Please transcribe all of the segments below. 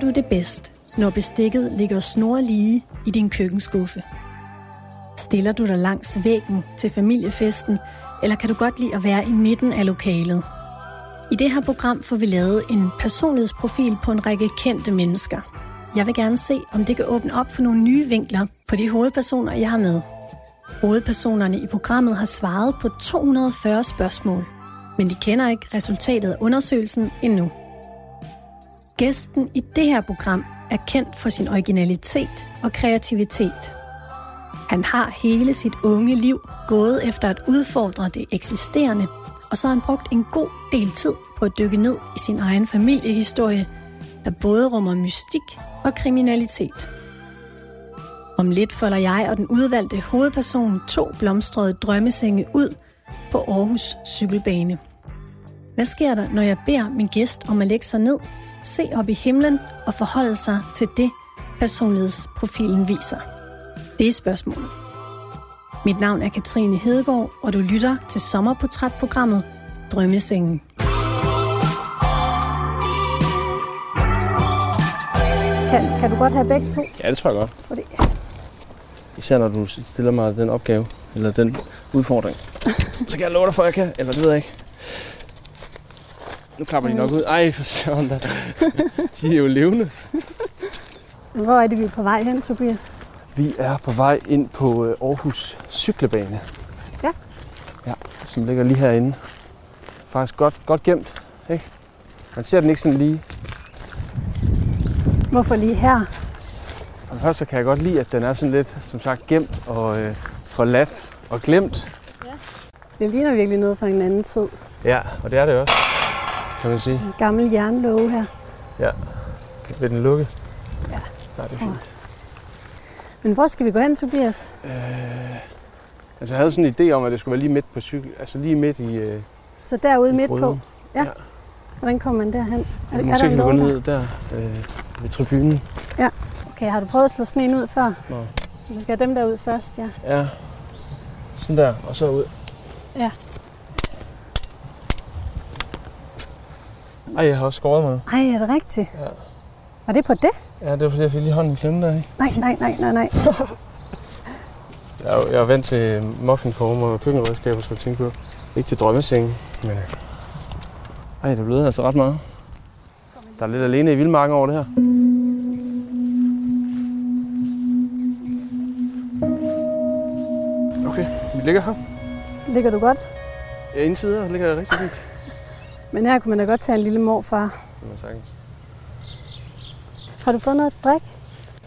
du det bedst, når bestikket ligger snorlige i din køkkenskuffe? Stiller du dig langs væggen til familiefesten, eller kan du godt lide at være i midten af lokalet? I det her program får vi lavet en personlighedsprofil på en række kendte mennesker. Jeg vil gerne se, om det kan åbne op for nogle nye vinkler på de hovedpersoner, jeg har med. Hovedpersonerne i programmet har svaret på 240 spørgsmål, men de kender ikke resultatet af undersøgelsen endnu. Gæsten i det her program er kendt for sin originalitet og kreativitet. Han har hele sit unge liv gået efter at udfordre det eksisterende, og så har han brugt en god del tid på at dykke ned i sin egen familiehistorie, der både rummer mystik og kriminalitet. Om lidt folder jeg og den udvalgte hovedperson to blomstrede drømmesenge ud på Aarhus cykelbane. Hvad sker der, når jeg beder min gæst om at lægge sig ned, se op i himlen og forholde sig til det, personlighedsprofilen viser? Det er spørgsmålet. Mit navn er Katrine Hedegaard, og du lytter til sommerportrætprogrammet Drømmesengen. Kan, kan du godt have begge to? Ja, det tror jeg godt. Fordi... Især når du stiller mig den opgave, eller den udfordring. Så kan jeg love dig for, at jeg kan. Eller det ved jeg ikke. Nu klapper de nok ud. Ej, for søren da. De er jo levende. Hvor er det, vi er på vej hen, Tobias? Vi er på vej ind på øh, Aarhus cyklebane. Ja. Ja, som ligger lige herinde. Faktisk godt, godt gemt, ikke? Man ser den ikke sådan lige. Hvorfor lige her? For det første kan jeg godt lide, at den er sådan lidt, som sagt, gemt og øh, forladt og glemt. Det ligner virkelig noget fra en anden tid. Ja, og det er det også, kan man sige. En gammel jernlåge her. Ja. Vil den lukke? Ja, Nej, det er fint. Men hvor skal vi gå hen, Tobias? Øh, altså, jeg havde sådan en idé om, at det skulle være lige midt på cykel. Altså lige midt i, øh, Så derude i midt på. gryden. Ja. Hvordan kommer man derhen? Er, Ja, er der en gå ned der øh, ved tribunen. Okay, har du prøvet at slå sneen ud før? Nå. Du skal have dem der ud først, ja. Ja. Sådan der, og så ud. Ja. Ej, jeg har også skåret mig. Ej, er det rigtigt? Ja. Var det på det? Ja, det var fordi, jeg fik lige hånden i klemme der, ikke? Nej, nej, nej, nej, nej. Jeg er, jeg er vant til muffinformer og køkkenredskaber, skal jeg tænke på. Ikke til drømmesengen, men... Ej, det er blevet altså ret meget. Der er lidt alene i vildmarken over det her. Okay, vi ligger her. Ligger du godt? Ja, indtil videre ligger jeg rigtig fint. Men her kunne man da godt tage en lille morfar. Det må sagtens. Har du fået noget at drikke?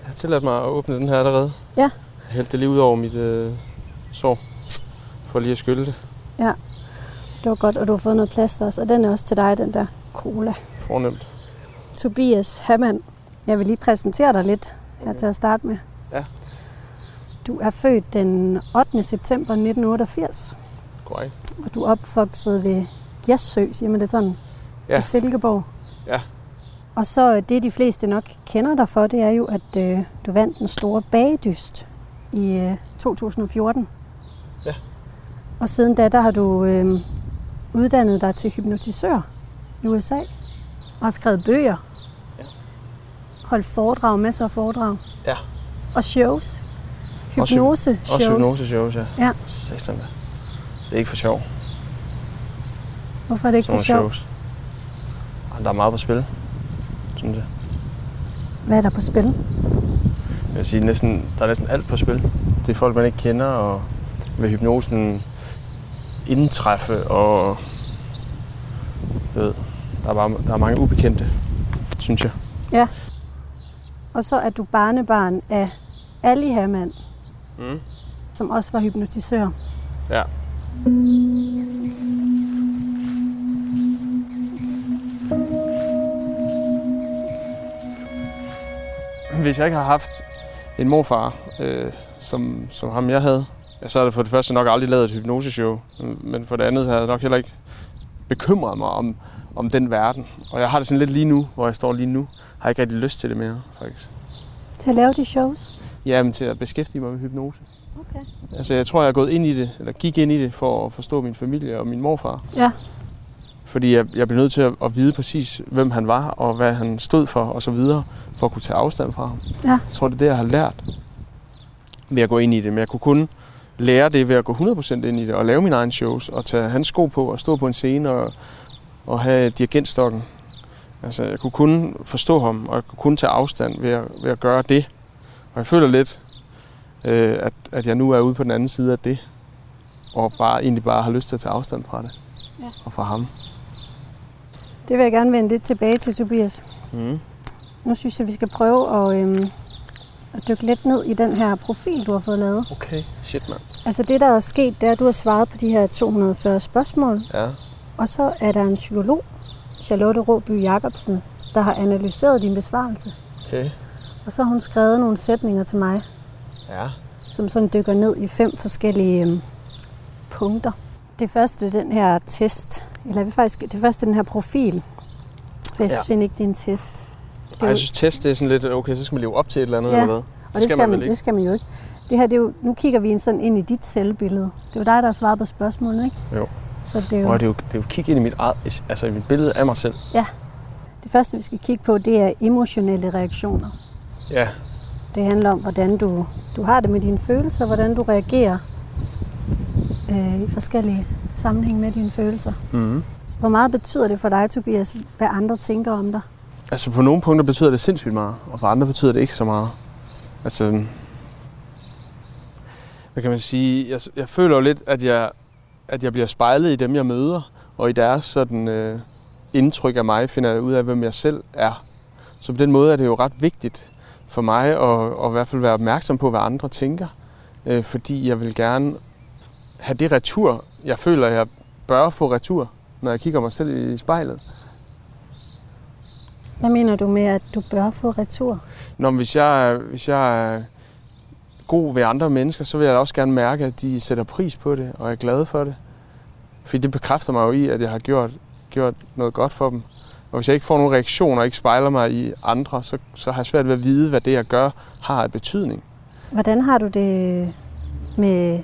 Jeg har tilladt mig at åbne den her allerede. Ja. Jeg hældte det lige ud over mit øh, sår, for lige at skylle det. Det var godt, og du har fået noget plaster også. Og den er også til dig, den der cola. Fornemt. Tobias Hammann. Jeg vil lige præsentere dig lidt her til at starte med. Ja. Du er født den 8. september 1988, Korrekt. og du er opvokset ved Gjersø, siger man det sådan, Ja. i Silkeborg. Ja. Og så øh, det, de fleste nok kender dig for, det er jo, at øh, du vandt den store bagedyst i øh, 2014. Ja. Og siden da, der har du øh, uddannet dig til hypnotisør i USA og har skrevet bøger. Ja. Holdt foredrag, masser af foredrag. Ja. Og shows. Også- Hypnose shows. Også hypnoseshows, ja. Ja. Satan. Det er ikke for sjov, Hvorfor er det ikke for sjovt? shows. Der er meget på spil, synes jeg. Hvad er der på spil? Jeg vil sige, næsten, der er næsten alt på spil. Det er folk, man ikke kender, og med hypnosen indtræffe, og du ved, der er, bare, der er mange ubekendte, synes jeg. Og så er du barnebarn af Ali Hammann, Mm. som også var hypnotisør. Ja. Hvis jeg ikke har haft en morfar, øh, som, som ham jeg havde, ja, så har det for det første nok aldrig lavet et hypnoseshow. Men for det andet har jeg nok heller ikke bekymret mig om, om den verden. Og jeg har det sådan lidt lige nu, hvor jeg står lige nu, har jeg ikke rigtig lyst til det mere, faktisk. Til at lave de shows. Jamen til at beskæftige mig med hypnose. Okay. Altså jeg tror, jeg er gået ind i det, eller gik ind i det for at forstå min familie og min morfar. Ja. Fordi jeg, jeg blev nødt til at, at vide præcis, hvem han var, og hvad han stod for, og så videre, for at kunne tage afstand fra ham. Ja. Jeg tror, det er det, jeg har lært ved at gå ind i det. Men jeg kunne kun lære det ved at gå 100% ind i det, og lave mine egne shows, og tage hans sko på, og stå på en scene, og, og have dirigentstokken. Altså, jeg kunne kun forstå ham, og jeg kunne kun tage afstand ved at, ved at gøre det. Og jeg føler lidt, øh, at, at jeg nu er ude på den anden side af det, og bare egentlig bare har lyst til at tage afstand fra det, Ja. og fra ham. Det vil jeg gerne vende lidt tilbage til, Tobias. Mm. Nu synes jeg, vi skal prøve at, øhm, at dykke lidt ned i den her profil, du har fået lavet. Okay, shit mand. Altså det, der er sket, det er, at du har svaret på de her 240 spørgsmål, Ja, og så er der en psykolog, Charlotte Råby Jacobsen, der har analyseret din besvarelse. okay. Og så har hun skrevet nogle sætninger til mig, Ja. som sådan dykker ned i fem forskellige øhm, punkter. Det første, den her test, eller faktisk, det første, den her profil. For jeg Ja. synes egentlig ikke, det er en test. Ej, jeg synes test det er sådan lidt, okay, så skal man leve op til et eller andet, Ja. eller hvad? Og det skal, man man, det skal man jo ikke. Det her, det er jo, nu kigger vi sådan ind i dit selvbillede. Det er jo dig, der har svaret på spørgsmålene, ikke? Jo. Så det er jo, Og det er jo, det er jo kig ind i mit, eget, altså i mit billede af mig selv. det første, vi skal kigge på, det er emotionelle reaktioner. Ja, Det handler om, hvordan du, du har det med dine følelser, hvordan du reagerer øh, i forskellige sammenhæng med dine følelser. mm. Hvor meget betyder det for dig, Tobias, hvad andre tænker om dig? Altså på nogle punkter betyder det sindssygt meget, og på andre betyder det ikke så meget. Altså, hvad kan man sige? Jeg, jeg føler jo lidt, at jeg, at jeg bliver spejlet i dem, jeg møder, og i deres sådan, øh, indtryk af mig, finder jeg ud af, hvem jeg selv er. Så på den måde er det jo ret vigtigt for mig at, at i hvert fald være opmærksom på, hvad andre tænker. Øh, fordi jeg vil gerne have det retur, jeg føler, jeg bør få retur, når jeg kigger mig selv i spejlet. Hvad mener du med, at du bør få retur? Nå, men hvis jeg, hvis jeg er god ved andre mennesker, så vil jeg da også gerne mærke, at de sætter pris på det og er glade for det. Fordi det bekræfter mig jo i, at jeg har gjort, gjort noget godt for dem. Og hvis jeg ikke får nogen reaktioner og ikke spejler mig i andre, så, så har jeg svært ved at vide, hvad det, jeg gør, har af betydning. Hvordan har du det med,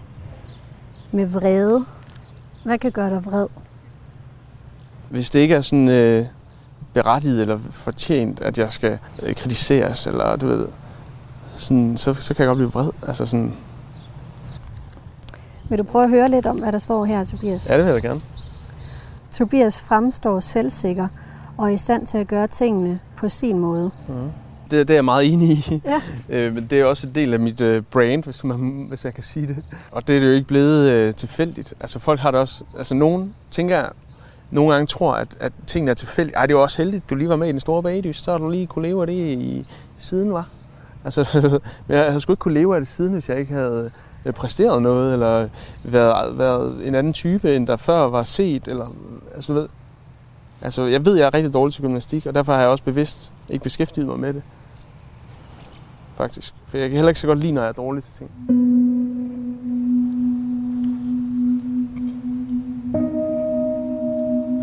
med vrede? Hvad kan gøre dig vred? Hvis det ikke er sådan øh, berettiget eller fortjent, at jeg skal øh, kritiseres, eller du ved, sådan, så, så kan jeg godt blive vred. Altså sådan, Vil du prøve at høre lidt om, hvad der står her, Tobias? ja, det vil jeg gerne. Tobias fremstår selvsikker og er i stand til at gøre tingene på sin måde. Det, det er jeg meget enig i. Ja. Øh, men det er også en del af mit øh, brand, hvis, man, hvis jeg kan sige det. Og det er det jo ikke blevet øh, tilfældigt. Altså folk har det også... Altså nogen, tænker jeg, nogle gange tror, at, at tingene er tilfældige. Ej, det er jo også heldigt, du lige var med i den store bagdys, så har du lige kunne leve af det i, i siden, var. Altså, men jeg havde sgu ikke kunne leve af det siden, hvis jeg ikke havde øh, præsteret noget, eller været, været en anden type, end der før var set, eller altså, du ved. Altså, jeg ved, jeg er rigtig dårlig til gymnastik, og derfor har jeg også bevidst ikke beskæftiget mig med det faktisk. For jeg kan heller ikke så godt lide, når jeg er dårlig til ting.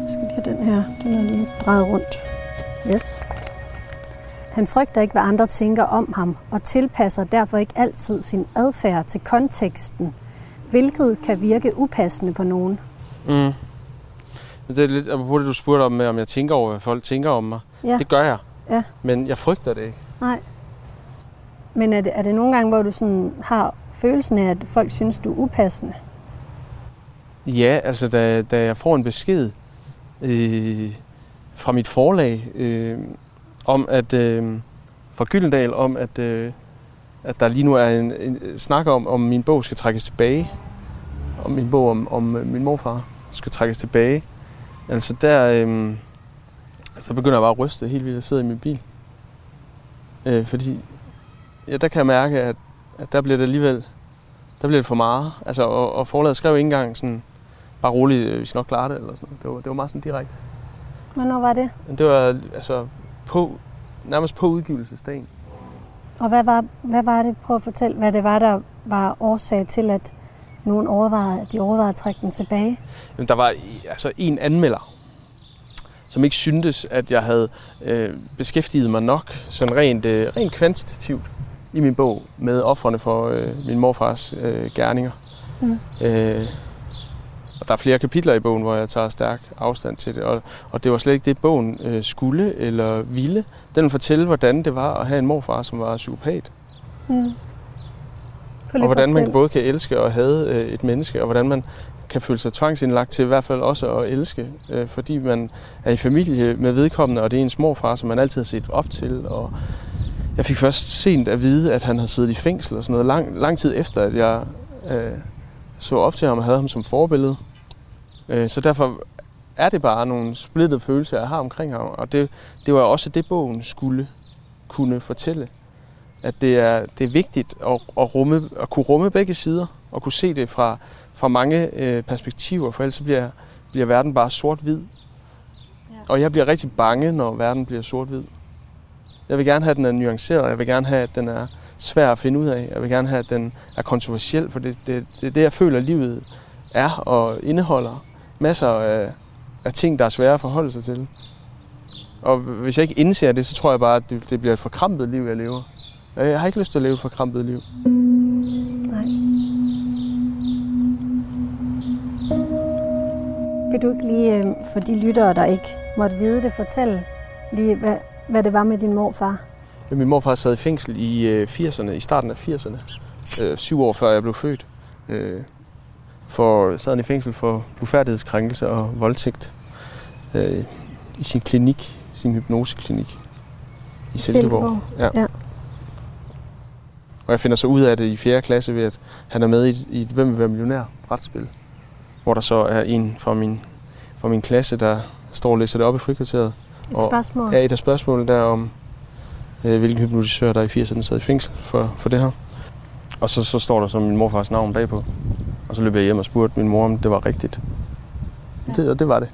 Jeg skal lige have den her. Den er lige drejet rundt. Yes. Han frygter ikke, hvad andre tænker om ham, og tilpasser derfor ikke altid sin adfærd til konteksten, hvilket kan virke upassende på nogen. Mm. Men det er lidt apropos det, du spurgte om, med, om jeg tænker over, hvad folk tænker om mig. Ja. Det gør jeg. Ja. Men jeg frygter det ikke. Nej. Men er det, er det nogle gange, hvor du sådan har følelsen af, at folk synes, du er upassende? Ja, altså da, da jeg får en besked øh, fra mit forlag øh, om at øh, fra Gyldendal om at øh, at der lige nu er en, en snak om om min bog skal trækkes tilbage. Om min bog om, om øh, min morfar skal trækkes tilbage. Altså der øh, altså der begynder jeg bare at ryste helt vildt. Jeg sidder i min bil. Øh, fordi ja, der kan jeg mærke at, at der bliver det alligevel der bliver det for meget. Altså, og, og forlaget skrev ikke engang sådan, bare roligt, øh, vi skal nok klare det, eller sådan. Det var, det var meget sådan direkte. Hvornår var det? Det var altså på, nærmest på udgivelsesdagen. Og hvad var, hvad var det? Prøv at fortælle, hvad det var, der var årsag til, at nogen overvejede, at de overvejede at trække den tilbage. Men der var altså en anmelder, som ikke syntes, at jeg havde øh, beskæftiget mig nok, sådan rent, øh, rent kvantitativt, i min bog med offrene for øh, min morfars øh, gerninger. Mm. Øh, Og der er flere kapitler i bogen, hvor jeg tager stærk afstand til det. Og, og det var slet ikke det, bogen øh, skulle eller ville. Den vil fortælle, hvordan det var at have en morfar, som var psykopat. Mm. Og hvordan man både kan elske og have øh, et menneske, og hvordan man kan føle sig tvangsindlagt til i hvert fald også at elske, øh, fordi man er i familie med vedkommende, og det er ens morfar, som man altid har set op til. Og jeg fik først sent at vide, at han havde siddet i fængsel og sådan noget, lang, lang tid efter, at jeg øh, så op til ham og havde ham som forbillede. Øh, så derfor er det bare nogle splittede følelser, jeg har omkring ham, og det, det var også det, bogen skulle kunne fortælle. At det er, det er vigtigt at, at, rumme, at kunne rumme begge sider, og kunne se det fra, fra mange øh, perspektiver, for ellers bliver, bliver verden bare sort-hvid. Ja. Og jeg bliver rigtig bange, når verden bliver sort-hvid. Jeg vil gerne have, at den er nuanceret, jeg vil gerne have, at den er svær at finde ud af. Jeg vil gerne have, at den er kontroversiel, for det, det, det er det, jeg føler, at livet er og indeholder masser af, af ting, der er svære at forholde sig til. Og hvis jeg ikke indser det, så tror jeg bare, at det, det bliver et forkrampet liv, jeg lever. Jeg har ikke lyst til at leve et forkrampet liv. Nej. Vil du ikke lige, øh, for de lyttere, der ikke måtte vide det, fortælle lige, hvad, hvad det var med din morfar? Ja, min morfar sad i fængsel i 80'erne, øh, i starten af 80'erne. Øh, syv år før jeg blev født. Øh, for, sad han i fængsel for blufærdighedskrænkelse og voldtægt øh, i sin klinik, sin hypnoseklinik i Silkeborg. Ja. ja. Og jeg finder så ud af det i 4. klasse ved, at han er med i, i et Hvem vil være millionær brætspil, hvor der så er en fra min, fra min klasse, der står og læser det op i frikvarteret. Et spørgsmål? Og, ja, et af spørgsmålene der om, øh, hvilken hypnotisør, der i 80'erne sad i fængsel for, for det her. Og så, så står der så min morfars navn bagpå. Og så løb jeg hjem og spurgte min mor, om det var rigtigt. Ja. Det, og det var det.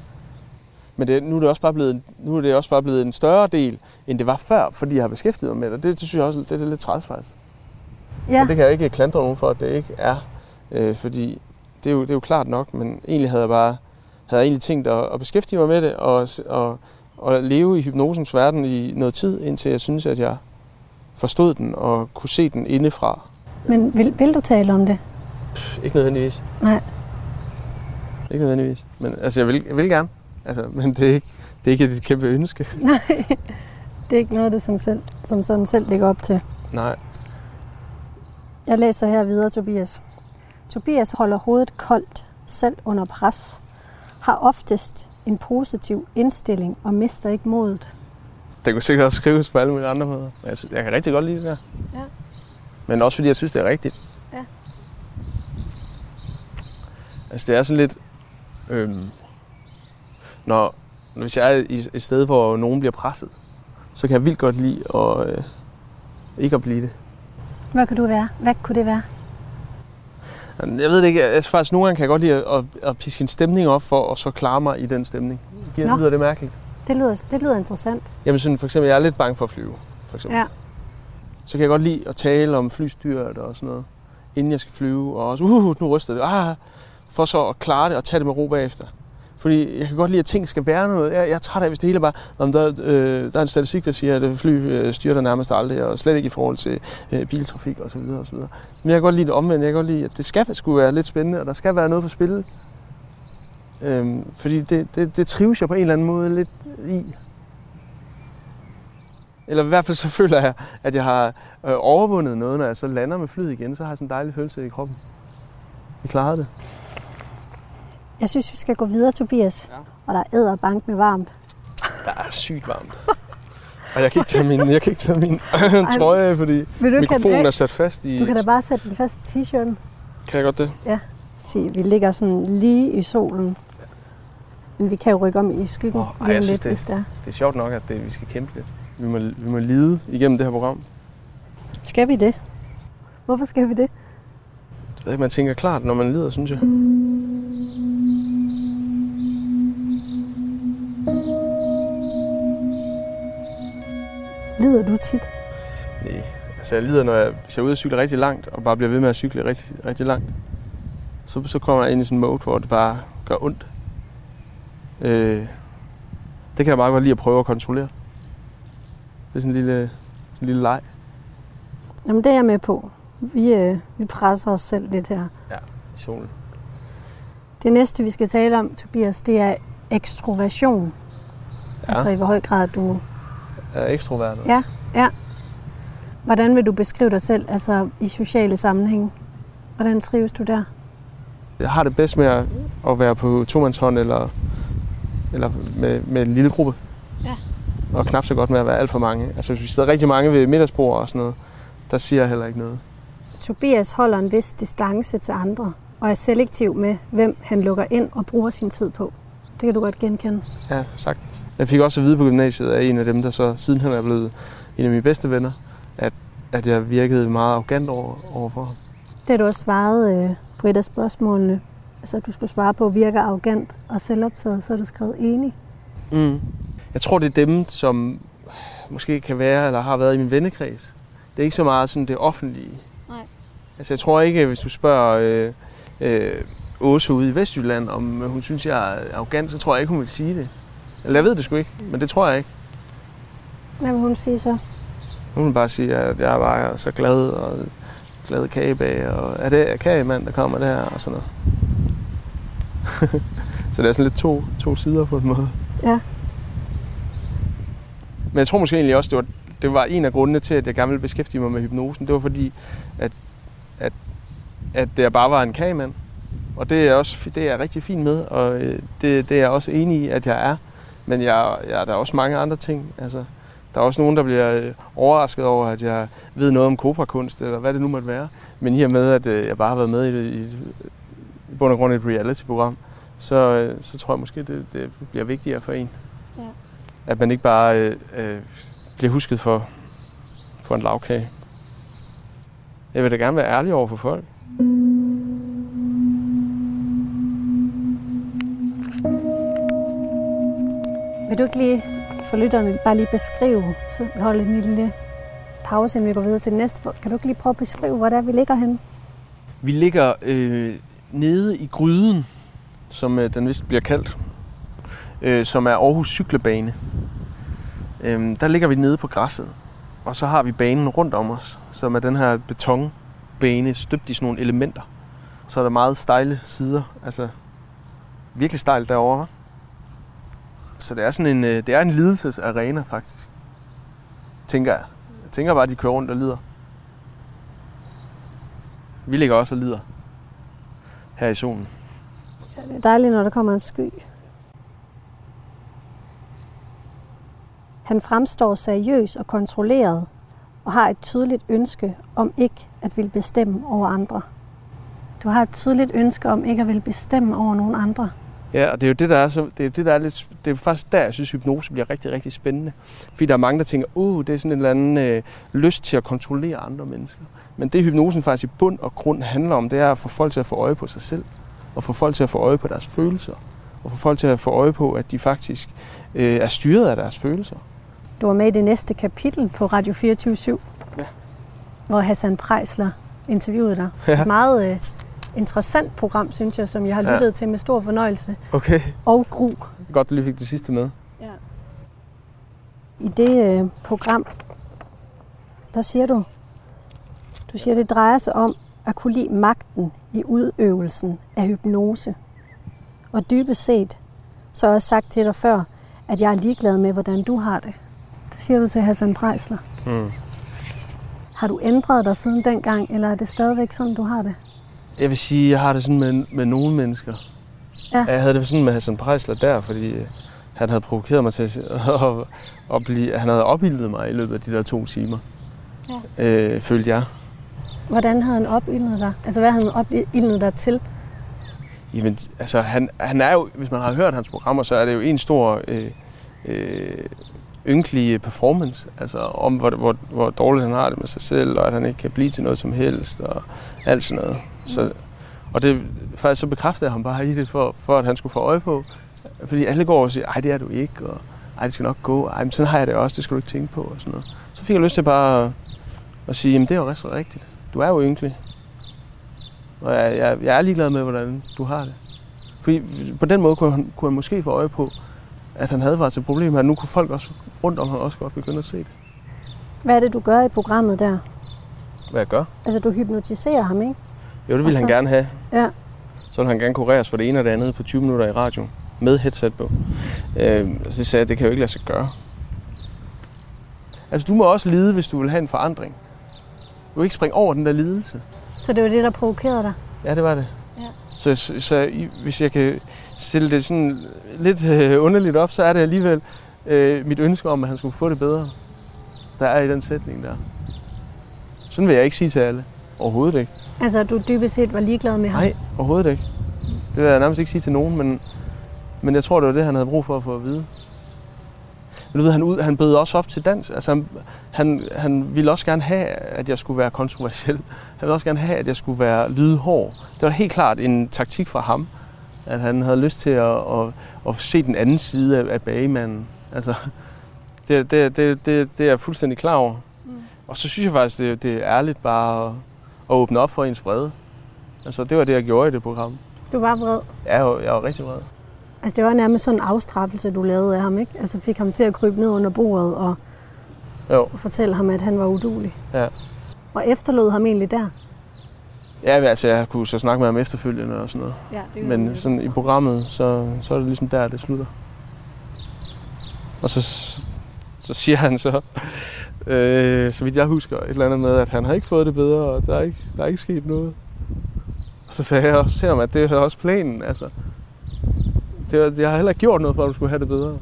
Men det, nu, er det også bare blevet, nu er det også bare blevet en større del, end det var før, fordi jeg har beskæftiget mig med det. Det, det synes jeg også det, det er lidt træls faktisk. Ja. Og det kan jeg ikke klandre nogen for, at det ikke er. Øh, fordi det er, jo, det er jo klart nok, men egentlig havde jeg bare havde jeg egentlig tænkt at, at beskæftige mig med det og, og, og leve i hypnosens verden i noget tid, indtil jeg synes, at jeg forstod den og kunne se den indefra. Men vil, vil du tale om det? Pff, ikke nødvendigvis. Nej. Ikke nødvendigvis. Men altså, jeg vil, jeg vil gerne. Altså, men det er, ikke, det er ikke et kæmpe ønske. Nej, det er ikke noget, du som, selv, som sådan selv lægger op til. Nej. Jeg læser her videre, Tobias. Tobias holder hovedet koldt, selv under pres, har oftest en positiv indstilling og mister ikke modet. Det kunne sikkert også skrives på alle mulige andre måder. Jeg, jeg kan rigtig godt lide det der. Ja. Men også fordi jeg synes, det er rigtigt. Ja. Altså det er sådan lidt... Øhm, når, hvis jeg er i et sted, hvor nogen bliver presset, så kan jeg vildt godt lide at, øh, ikke at blive det. Hvad kunne du være? Hvad kunne det være? Jeg ved det ikke. Altså, faktisk nogle gange kan jeg godt lide at, at, at piske en stemning op for at så klare mig i den stemning. Giver, lyder det mærkeligt? Det lyder, det lyder interessant. Jamen sådan for eksempel, jeg er lidt bange for at flyve. For eksempel. Ja. Så kan jeg godt lide at tale om flystyret og sådan noget, inden jeg skal flyve. Og også, uh, nu ryster det. Ah, for så at klare det og tage det med ro bagefter. Fordi jeg kan godt lide, at ting skal være noget. Jeg, jeg er træt af, hvis det hele bare... Om der, øh, der er en statistik, der siger, at fly øh, styrter nærmest aldrig, og slet ikke i forhold til øh, biltrafik osv. osv. Men jeg kan godt lide det omvendt. Jeg kan godt lide, at det skal skulle være lidt spændende, og der skal være noget på spil. Øhm, fordi det, det, det trives jeg på en eller anden måde lidt i. Eller i hvert fald så føler jeg, at jeg har øh, overvundet noget, når jeg så lander med flyet igen. Så har jeg sådan en dejlig følelse i kroppen. Vi klarede det. Jeg synes, vi skal gå videre, Tobias. Ja. Og der er æder bank med varmt. Der er sygt varmt. Og jeg kan ikke tage min, jeg kan ikke tage min trøje af, fordi mikrofonen er sat fast i... Du kan da bare sætte den fast i t-shirten. Kan jeg godt det? Ja. Se, vi ligger sådan lige i solen. Men vi kan jo rykke om i skyggen oh, ej, lidt, det, hvis det er. Det er sjovt nok, at det, vi skal kæmpe lidt. Vi må, vi må lide igennem det her program. Skal vi det? Hvorfor skal vi det? Det er ikke, man tænker klart, når man lider, synes jeg. Lider du tit? Nej, altså jeg lider, når jeg, hvis jeg er ude og cykle rigtig langt, og bare bliver ved med at cykle rigtig, rigtig langt. Så, så kommer jeg ind i sådan en mode, hvor det bare gør ondt. Øh, det kan jeg meget godt lide at prøve at kontrollere. Det er sådan en lille, sådan en lille leg. Jamen det er jeg med på. Vi, øh, vi presser os selv lidt her. Ja, i solen. Det næste, vi skal tale om, Tobias, det er ekstroversion. Ja. Altså i hvor høj grad du... Er ekstrovert? Ja, ja. Hvordan vil du beskrive dig selv altså i sociale sammenhænge? Hvordan trives du der? Jeg har det bedst med at, at være på tomandshånd eller, eller med, med en lille gruppe. Ja. Og knap så godt med at være alt for mange. Altså hvis vi sidder rigtig mange ved middagsbord og sådan noget, der siger jeg heller ikke noget. Tobias holder en vis distance til andre og er selektiv med, hvem han lukker ind og bruger sin tid på. Det kan du godt genkende. Ja, sagtens. Jeg fik også at vide på gymnasiet af en af dem, der så sidenhen er blevet en af mine bedste venner, at, at jeg virkede meget arrogant over, overfor ham. Det har du også svaret øh, på et af spørgsmålene. Altså, du skulle svare på, virker arrogant og selvoptaget, så har du skrevet enig. Mm. Jeg tror, det er dem, som måske kan være eller har været i min vennekreds. Det er ikke så meget sådan det offentlige. Nej. Altså, jeg tror ikke, hvis du spørger øh, øh, Åse ude i Vestjylland, om hun synes, jeg er arrogant, så tror jeg ikke, hun vil sige det. Eller jeg ved det sgu ikke, men det tror jeg ikke. Hvad vil hun sige så? Hun vil bare sige, at jeg er bare så glad og glad kagebag, og er det kagemand, der kommer der, og sådan noget. så det er sådan lidt to, to sider på en måde. Ja. Men jeg tror måske egentlig også, det var, det var en af grundene til, at jeg gerne ville beskæftige mig med hypnosen. Det var fordi, at, at, at jeg bare var en kagemand. Og det er, også, det er jeg rigtig fint med, og øh, det, det er jeg også enig i, at jeg er. Men jeg, jeg, der er også mange andre ting. Altså, der er også nogen, der bliver øh, overrasket over, at jeg ved noget om kobrakunst, eller hvad det nu måtte være. Men i og med, at øh, jeg bare har været med i, det, i, i bund og grund et reality-program, så, så tror jeg måske, det, det bliver vigtigere for en. Ja. At man ikke bare øh, øh, bliver husket for, for en lavkage. Jeg vil da gerne være ærlig over for folk. Vil du ikke lige for lytterne bare lige beskrive, så vi holder en lille pause, inden vi går videre til det næste. Kan du ikke lige prøve at beskrive, hvor det er, vi ligger henne? Vi ligger øh, nede i gryden, som øh, den vist bliver kaldt, øh, som er Aarhus Cyklebane. Øh, der ligger vi nede på græsset, og så har vi banen rundt om os, som er den her betonbane, støbt i sådan nogle elementer. Så er der meget stejle sider, altså virkelig stejlt derovre. Så det er sådan en, øh, det er en lidelsesarena faktisk, tænker jeg. Jeg tænker bare, at de kører rundt og lider. Vi ligger også og lider her i solen. Ja, det er dejligt, når der kommer en sky. Han fremstår seriøs og kontrolleret og har et tydeligt ønske om ikke at ville bestemme over andre. Du har et tydeligt ønske om ikke at ville bestemme over nogen andre. Ja, og det er jo det, der er, så, det er, det, der er lidt, det er faktisk der, jeg synes, hypnose bliver rigtig, rigtig spændende. Fordi der er mange, der tænker, uh, det er sådan en eller anden øh, lyst til at kontrollere andre mennesker. Men det hypnosen faktisk i bund og grund handler om, det er at få folk til at få øje på sig selv. Og få folk til at få øje på deres følelser. Og få folk til at få øje på, at de faktisk øh, er styret af deres følelser. Du var med i det næste kapitel på Radio 24 Ja. hvor Hassan Prejsler interviewede dig. Ja. Et meget øh, interessant program, synes jeg, som jeg har Ja. lyttet til med stor fornøjelse. Okay. Og gru. Godt, du lige fik det sidste med. I det øh, program, der siger du, du siger, det drejer sig om at kunne lide magten i udøvelsen af hypnose. Og dybest set, så har jeg sagt til dig før, at jeg er ligeglad med, hvordan du har det. Det siger du til Hassan Prejsler. Mm. Har du ændret dig siden dengang, eller er det stadigvæk sådan, du har det? Jeg vil sige, jeg har det sådan med, med nogle mennesker. Ja. Jeg havde det sådan med Hassan Prejsler der, fordi øh, han havde provokeret mig til at, at, at blive, han havde opildnet mig i løbet af de der to timer. Ja. Øh, følte jeg. Hvordan havde han opildnet dig? Altså, hvad havde han opildnet dig til? Jamen, altså, han, han er jo, hvis man har hørt hans programmer, så er det jo en stor øh, øh, ynkelig performance. Altså, om hvor, hvor, hvor dårligt han har det med sig selv, og at han ikke kan blive til noget som helst, og alt sådan noget. Så, og det, faktisk så bekræftede jeg ham bare i det, for, for at han skulle få øje på. Fordi alle går og siger, ej, det er du ikke, og ej, det skal nok gå. Ej, men sådan har jeg det også, det skal du ikke tænke på, og sådan noget. Så fik jeg lyst til bare at, at sige, jamen det er jo rigtig rigtigt. Du er jo ynkelig. Og jeg, jeg, jeg er ligeglad med, hvordan du har det. Fordi på den måde kunne han, kunne han måske få øje på, at han havde faktisk et problem, og nu kunne folk også rundt om ham også godt begynde at se det. Hvad er det, du gør i programmet der? Hvad jeg gør? Altså, du hypnotiserer ham, ikke? Jo, det ville så- han gerne have. Ja. så ville han gerne kureres for det ene og det andet på 20 minutter i radio med headset på. Øh, så det sagde jeg, det kan jo ikke lade sig gøre. Altså, du må også lide, hvis du vil have en forandring. Du vil ikke springe over den der lidelse. Så det var det, der provokerede dig? Ja, det var det. Ja. Så, så, så hvis jeg kan stille det sådan lidt øh, underligt op, så er det alligevel øh, mit ønske om, at han skulle få det bedre, der er i den sætning der. Sådan vil jeg ikke sige til alle. Overhovedet ikke. Altså, du dybest set var ligeglad med ham? Nej, overhovedet ikke. Det vil jeg nærmest ikke sige til nogen, men, men jeg tror, det var det, han havde brug for at få at vide. Men du ved, han, ud, han bød også op til dans. Altså, han, han, han ville også gerne have, at jeg skulle være kontroversiel. Han ville også gerne have, at jeg skulle være lydhård. Det var helt klart en taktik fra ham, at han havde lyst til at, at, at se den anden side af, af bagemanden. Altså, det, det, det, det, det er jeg fuldstændig klar over. Mm. Og så synes jeg faktisk, det, det er ærligt bare at, at åbne op for ens vrede. Altså, det var det, jeg gjorde i det program. Du var vred? Ja, jeg var, jeg var rigtig vred. Altså, det var nærmest sådan en afstraffelse, du lavede af ham, ikke? Altså, fik ham til at krybe ned under bordet og, jo. og fortælle ham, at han var udulig. Ja. Og efterlod ham egentlig der? Ja, altså, jeg kunne så snakke med ham efterfølgende og sådan noget. Ja, det Men sådan i programmet, så, så er det ligesom der, det slutter. Og så, så siger han så, øh, så vidt jeg husker, et eller andet med, at han har ikke fået det bedre, og der er ikke, der er ikke sket noget. Og så sagde jeg også til ham, at det er også planen. Altså, det, jeg har heller ikke gjort noget for, at du skulle have det bedre.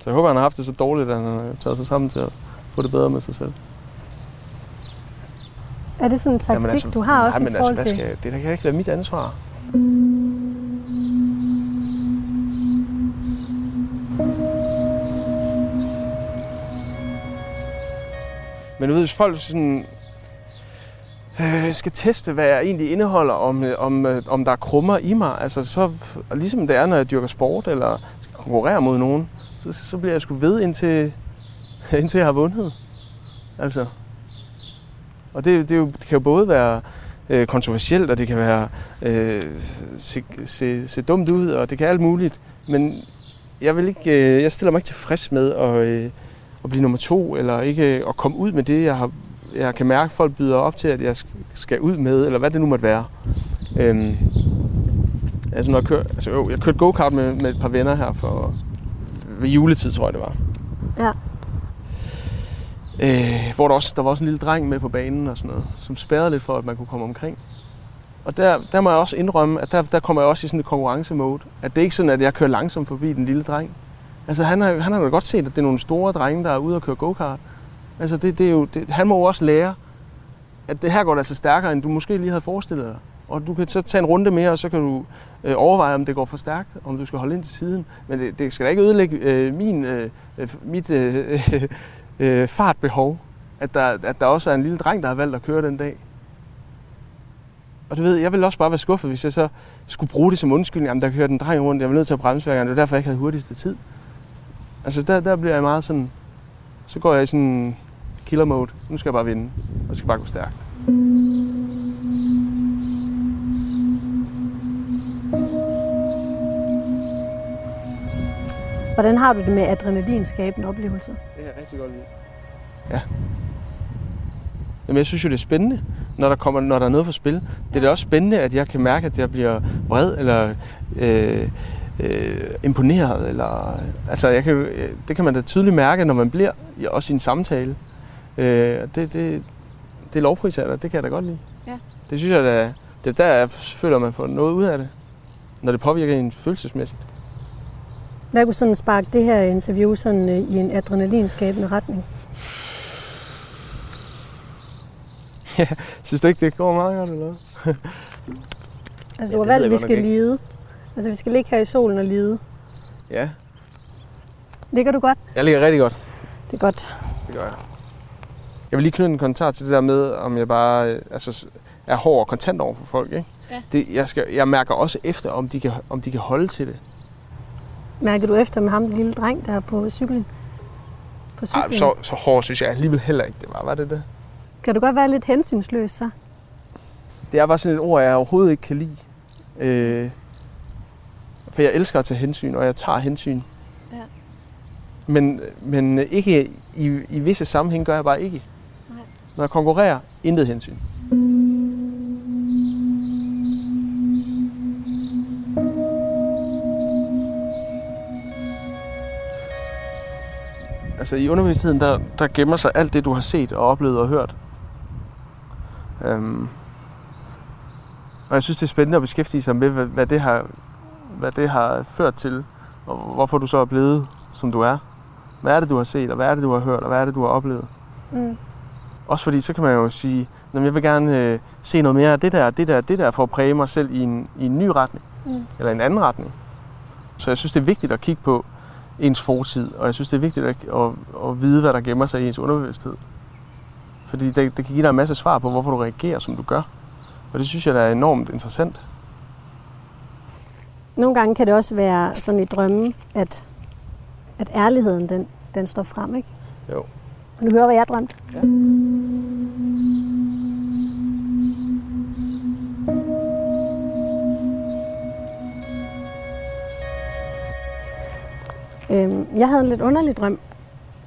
Så jeg håber, han har haft det så dårligt, at han har taget sig sammen til at få det bedre med sig selv. Er det sådan en taktik, Jamen altså, du har også nej, men altså, hvad skal, jeg, det kan ikke være mit ansvar. Men du ved, hvis folk sådan, øh, skal teste, hvad jeg egentlig indeholder, om, øh, om, øh, om der er krummer i mig, altså så, ligesom det er, når jeg dyrker sport eller skal konkurrere mod nogen, så, så bliver jeg sgu ved, indtil, indtil jeg har vundet. Altså. Og det, det, jo, det kan jo både være øh, kontroversielt, og det kan være øh, se, se, se dumt ud, og det kan alt muligt. Men jeg vil ikke, øh, jeg stiller mig ikke tilfreds med at, øh, at blive nummer to, eller ikke at komme ud med det, jeg har jeg kan mærke, folk byder op til, at jeg skal ud med, eller hvad det nu måtte være. Øhm, altså, når jeg, kør, altså, jo, jeg kørte go-kart med, med et par venner her for ved juletid, tror jeg det var. Ja. Øh, hvor der, også, der var også en lille dreng med på banen og sådan noget, som spærrede lidt for, at man kunne komme omkring. Og der, der må jeg også indrømme, at der, der kommer jeg også i sådan et konkurrencemode. At det er ikke sådan, at jeg kører langsomt forbi den lille dreng. Altså han har, han har jo godt set, at det er nogle store drenge, der er ude og køre go-kart. Altså det, det er jo, det, han må jo også lære, at det her går altså stærkere, end du måske lige havde forestillet dig. Og du kan så tage en runde mere, og så kan du øh, overveje, om det går for stærkt, om du skal holde ind til siden. Men det, det skal da ikke ødelægge øh, min, øh, øh mit øh, øh, øh fartbehov, at der, at der også er en lille dreng, der har valgt at køre den dag. Og du ved, jeg ville også bare være skuffet, hvis jeg så skulle bruge det som undskyldning. Jamen, der kørte en dreng rundt, jeg var nødt til at bremse hver gang. Det var derfor, jeg ikke havde hurtigste tid. Altså, der, der bliver jeg meget sådan... Så går jeg i sådan killer mode. Nu skal jeg bare vinde, og det skal bare gå stærkt. Hvordan har du det med adrenalinskabende oplevelser? Det er rigtig godt lide. Ja. Jamen, jeg synes jo, det er spændende, når der, kommer, når der er noget for spil. Det er da også spændende, at jeg kan mærke, at jeg bliver vred, eller øh, øh, imponeret. Eller, altså, jeg kan, det kan man da tydeligt mærke, når man bliver, også i en samtale. Øh, det, det, det lovpriser det kan jeg da godt lide. Ja. Det synes jeg da, det er der, jeg føler, man får noget ud af det. Når det påvirker en følelsesmæssigt. Hvad kunne sådan sparke det her interview sådan, øh, i en adrenalinskabende retning? Ja, synes du ikke, det går meget godt, eller Altså, du har valgt, at vi skal lide. Altså, vi skal ligge her i solen og lide. Ja. Ligger du godt? Jeg ligger rigtig godt. Det er godt. Det gør jeg. Jeg vil lige knytte en kommentar til det der med, om jeg bare øh, altså, er hård og kontant over for folk. Ikke? Ja. Det, jeg, skal, jeg mærker også efter, om de, kan, om de kan holde til det. Mærker du efter med ham, den lille dreng, der er på cyklen? På cyklen? Ej, så, så hård synes jeg alligevel heller ikke, det var. Var det det? Kan du godt være lidt hensynsløs så? Det er bare sådan et ord, jeg overhovedet ikke kan lide. Øh, for jeg elsker at tage hensyn, og jeg tager hensyn. Ja. Men, men ikke i, i visse sammenhæng gør jeg bare ikke. Nej. Når jeg konkurrerer, intet hensyn. Altså i undervisningen, der, der gemmer sig alt det, du har set og oplevet og hørt. Øhm, og jeg synes, det er spændende at beskæftige sig med, hvad, hvad det har hvad det har ført til, og hvorfor du så er blevet, som du er. Hvad er det, du har set, og hvad er det, du har hørt, og hvad er det, du har oplevet? Mm. Også fordi, så kan man jo sige, at jeg vil gerne øh, se noget mere af det der, det der, det der, for at præge mig selv i en, i en ny retning. Mm. Eller en anden retning. Så jeg synes, det er vigtigt at kigge på ens fortid, og jeg synes, det er vigtigt at, at, at vide, hvad der gemmer sig i ens underbevidsthed. Fordi det, det kan give dig en masse svar på, hvorfor du reagerer, som du gør. Og det synes jeg, der er enormt interessant. Nogle gange kan det også være sådan i drømmen, at, at ærligheden, den, den står frem, ikke? Jo. Vil du høre, hvad jeg drømte? Ja. Øhm, jeg havde en lidt underlig drøm.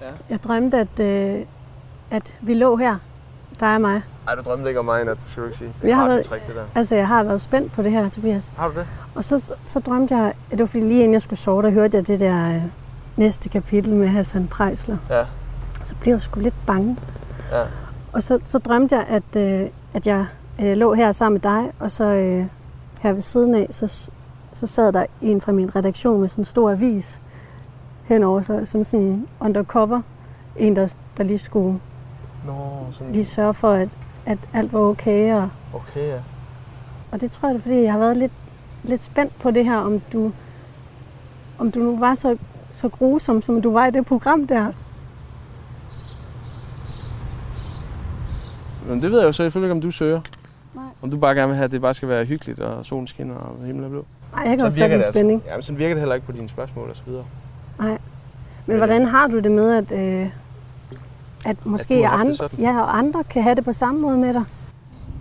Ja. Jeg drømte, at, øh, at vi lå her, dig og mig. Ej, du drømte ikke om mig, at det skal du ikke sige. Det er Jeg har et været- trick, det der. Altså, jeg har været spændt på det her, Tobias. Har du det? Og så, så, så drømte jeg, at det var fordi lige inden jeg skulle sove, der hørte jeg det der øh, næste kapitel med Hassan Prejsler. Ja. Så blev jeg sgu lidt bange. Ja. Og så, så drømte jeg, at, øh, at jeg øh, lå her sammen med dig, og så øh, her ved siden af, så, så sad der en fra min redaktion med sådan en stor avis henover, så, som sådan undercover. En, der, der lige skulle Nå, sådan. lige sørge for, at, at alt var okay. Og, Okay, ja. og det tror jeg, det er, fordi jeg har været lidt, lidt spændt på det her, om du, om du nu var så, så grusom, som du var i det program der. Men det ved jeg jo så selvfølgelig ikke, om du søger. Nej. Om du bare gerne vil have, at det bare skal være hyggeligt, og solen skinner, og himlen er blå. Nej, jeg kan også godt lide spænding. Altså. Ja, men sådan virker det heller ikke på dine spørgsmål og så videre. Men hvordan har du det med, at, øh, at måske at andre, ja, og andre kan have det på samme måde med dig?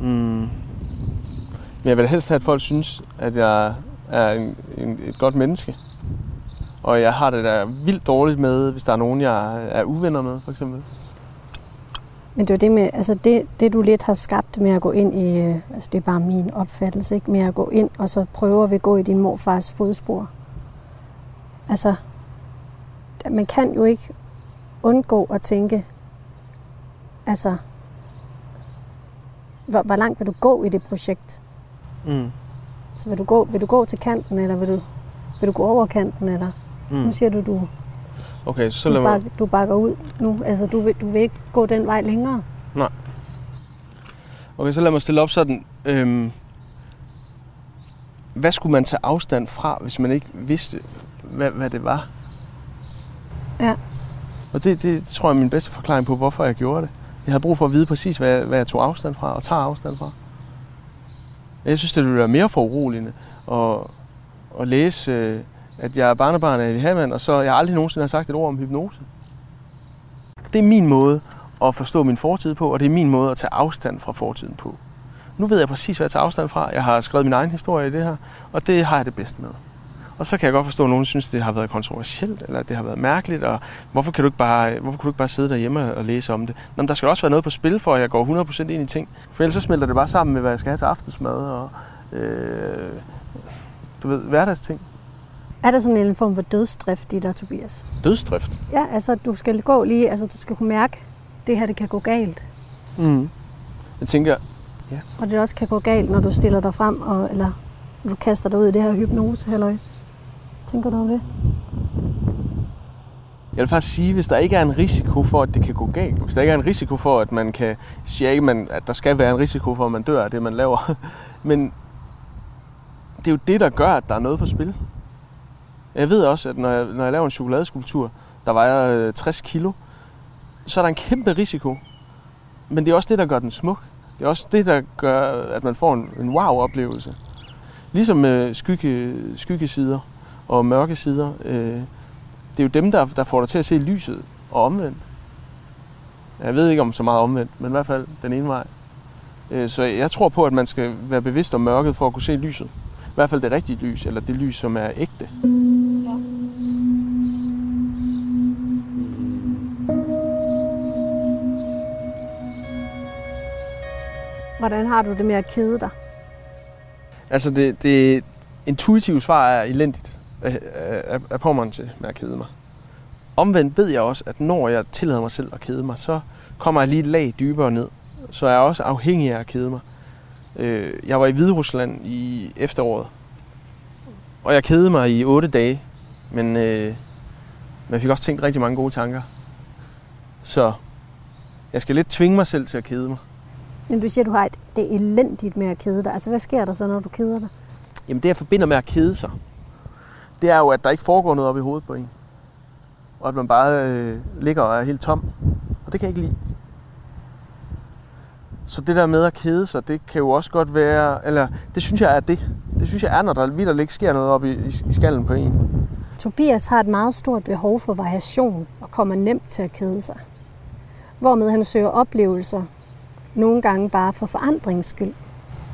Mm. Men jeg vil helst have, at folk synes, at jeg er en, en, et godt menneske. Og jeg har det der vildt dårligt med, hvis der er nogen, jeg er uvenner med, for eksempel. Men det er det med, altså det, det du lidt har skabt med at gå ind i, øh, altså det er bare min opfattelse, ikke? Med at gå ind og så prøve at gå i din morfars fodspor. Altså, man kan jo ikke undgå at tænke, altså, hvor, hvor langt vil du gå i det projekt? Mm. Så vil du gå, vil du gå til kanten, eller vil du, vil du gå over kanten, eller Mm. nu siger du, du, Okay, så du, bakker, du bakker ud nu. Altså, du vil, du vil ikke gå den vej længere. Okay, så lad mig stille op sådan. Øhm, hvad skulle man tage afstand fra, hvis man ikke vidste, hvad, hvad det var? Ja. Og det, det tror jeg er min bedste forklaring på, hvorfor jeg gjorde det. Jeg havde brug for at vide præcis, hvad jeg, hvad jeg tog afstand fra og tager afstand fra. Jeg synes, det ville være mere foruroligende at, at læse, øh, at jeg er barnebarn af Eddie Hamann, og så jeg aldrig nogensinde har sagt et ord om hypnose. Det er min måde at forstå min fortid på, og det er min måde at tage afstand fra fortiden på. Nu ved jeg præcis, hvad jeg tager afstand fra. Jeg har skrevet min egen historie i det her, og det har jeg det bedst med. Og så kan jeg godt forstå, at nogen synes, det har været kontroversielt, eller at det har været mærkeligt, og hvorfor kan du ikke bare, hvorfor kan du ikke bare sidde derhjemme og læse om det? Nå, men der skal også være noget på spil, for at jeg går 100% ind i ting. For ellers så smelter det bare sammen med, hvad jeg skal have til aftensmad, og øh, du ved, hverdagsting. Er der sådan en form for dødsdrift i dig, Tobias? Dødsdrift. Ja, altså du skal gå lige, altså du skal kunne mærke, det her det kan gå galt. Mm. Jeg tænker, Og det også kan gå galt, når du stiller dig frem, og, eller du kaster dig ud i det her hypnose, halløj. Tænker du om det? Jeg vil faktisk sige, hvis der ikke er en risiko for, at det kan gå galt, hvis der ikke er en risiko for, at man kan, sige, ikke, man, at der skal være en risiko for, at man dør af det, man laver, men det er jo det, der gør, at der er noget på spil. Jeg ved også, at når jeg, når jeg laver en chokoladeskulptur, der vejer øh, 60 kilo, så er der en kæmpe risiko. Men det er også det, der gør den smuk. Det er også det, der gør, at man får en, en wow-oplevelse. Ligesom med skygge, skyggesider og mørke sider. Øh, det er jo dem, der, der får dig til at se lyset og omvendt. Jeg ved ikke om så meget omvendt, men i hvert fald den ene vej. Øh, Så jeg tror på, at man skal være bevidst om mørket for at kunne se lyset. I hvert fald det rigtige lys, eller det lys, som er ægte. Hvordan har du det med at kede dig? Altså det, det intuitive svar er elendigt af, af, af påmanden til med at kede mig. omvendt ved jeg også, at når jeg tillader mig selv at kede mig, så kommer jeg lige et lag dybere ned. Så er jeg også afhængig af at kede mig. Øh, jeg var i Hviderusland i efteråret, og jeg kedede mig i otte dage, men, øh, men jeg fik også tænkt rigtig mange gode tanker. Så jeg skal lidt tvinge mig selv til at kede mig. Men du siger, at du har et, det er elendigt med at kede dig. Altså, hvad sker der så, når du keder dig? Jamen det, jeg forbinder med at kede sig, det er jo, at der ikke foregår noget op i hovedet på en. Og at man bare øh, ligger og er helt tom. Og det kan jeg ikke lide. Så det der med at kede sig, det kan jo også godt være, eller det synes jeg er det. Det synes jeg er, når der vildt ikke sker noget op i, i, i skallen på en. Tobias har et meget stort behov for variation og kommer nemt til at kede sig. Hvormed han søger oplevelser, nogle gange bare for forandrings skyld.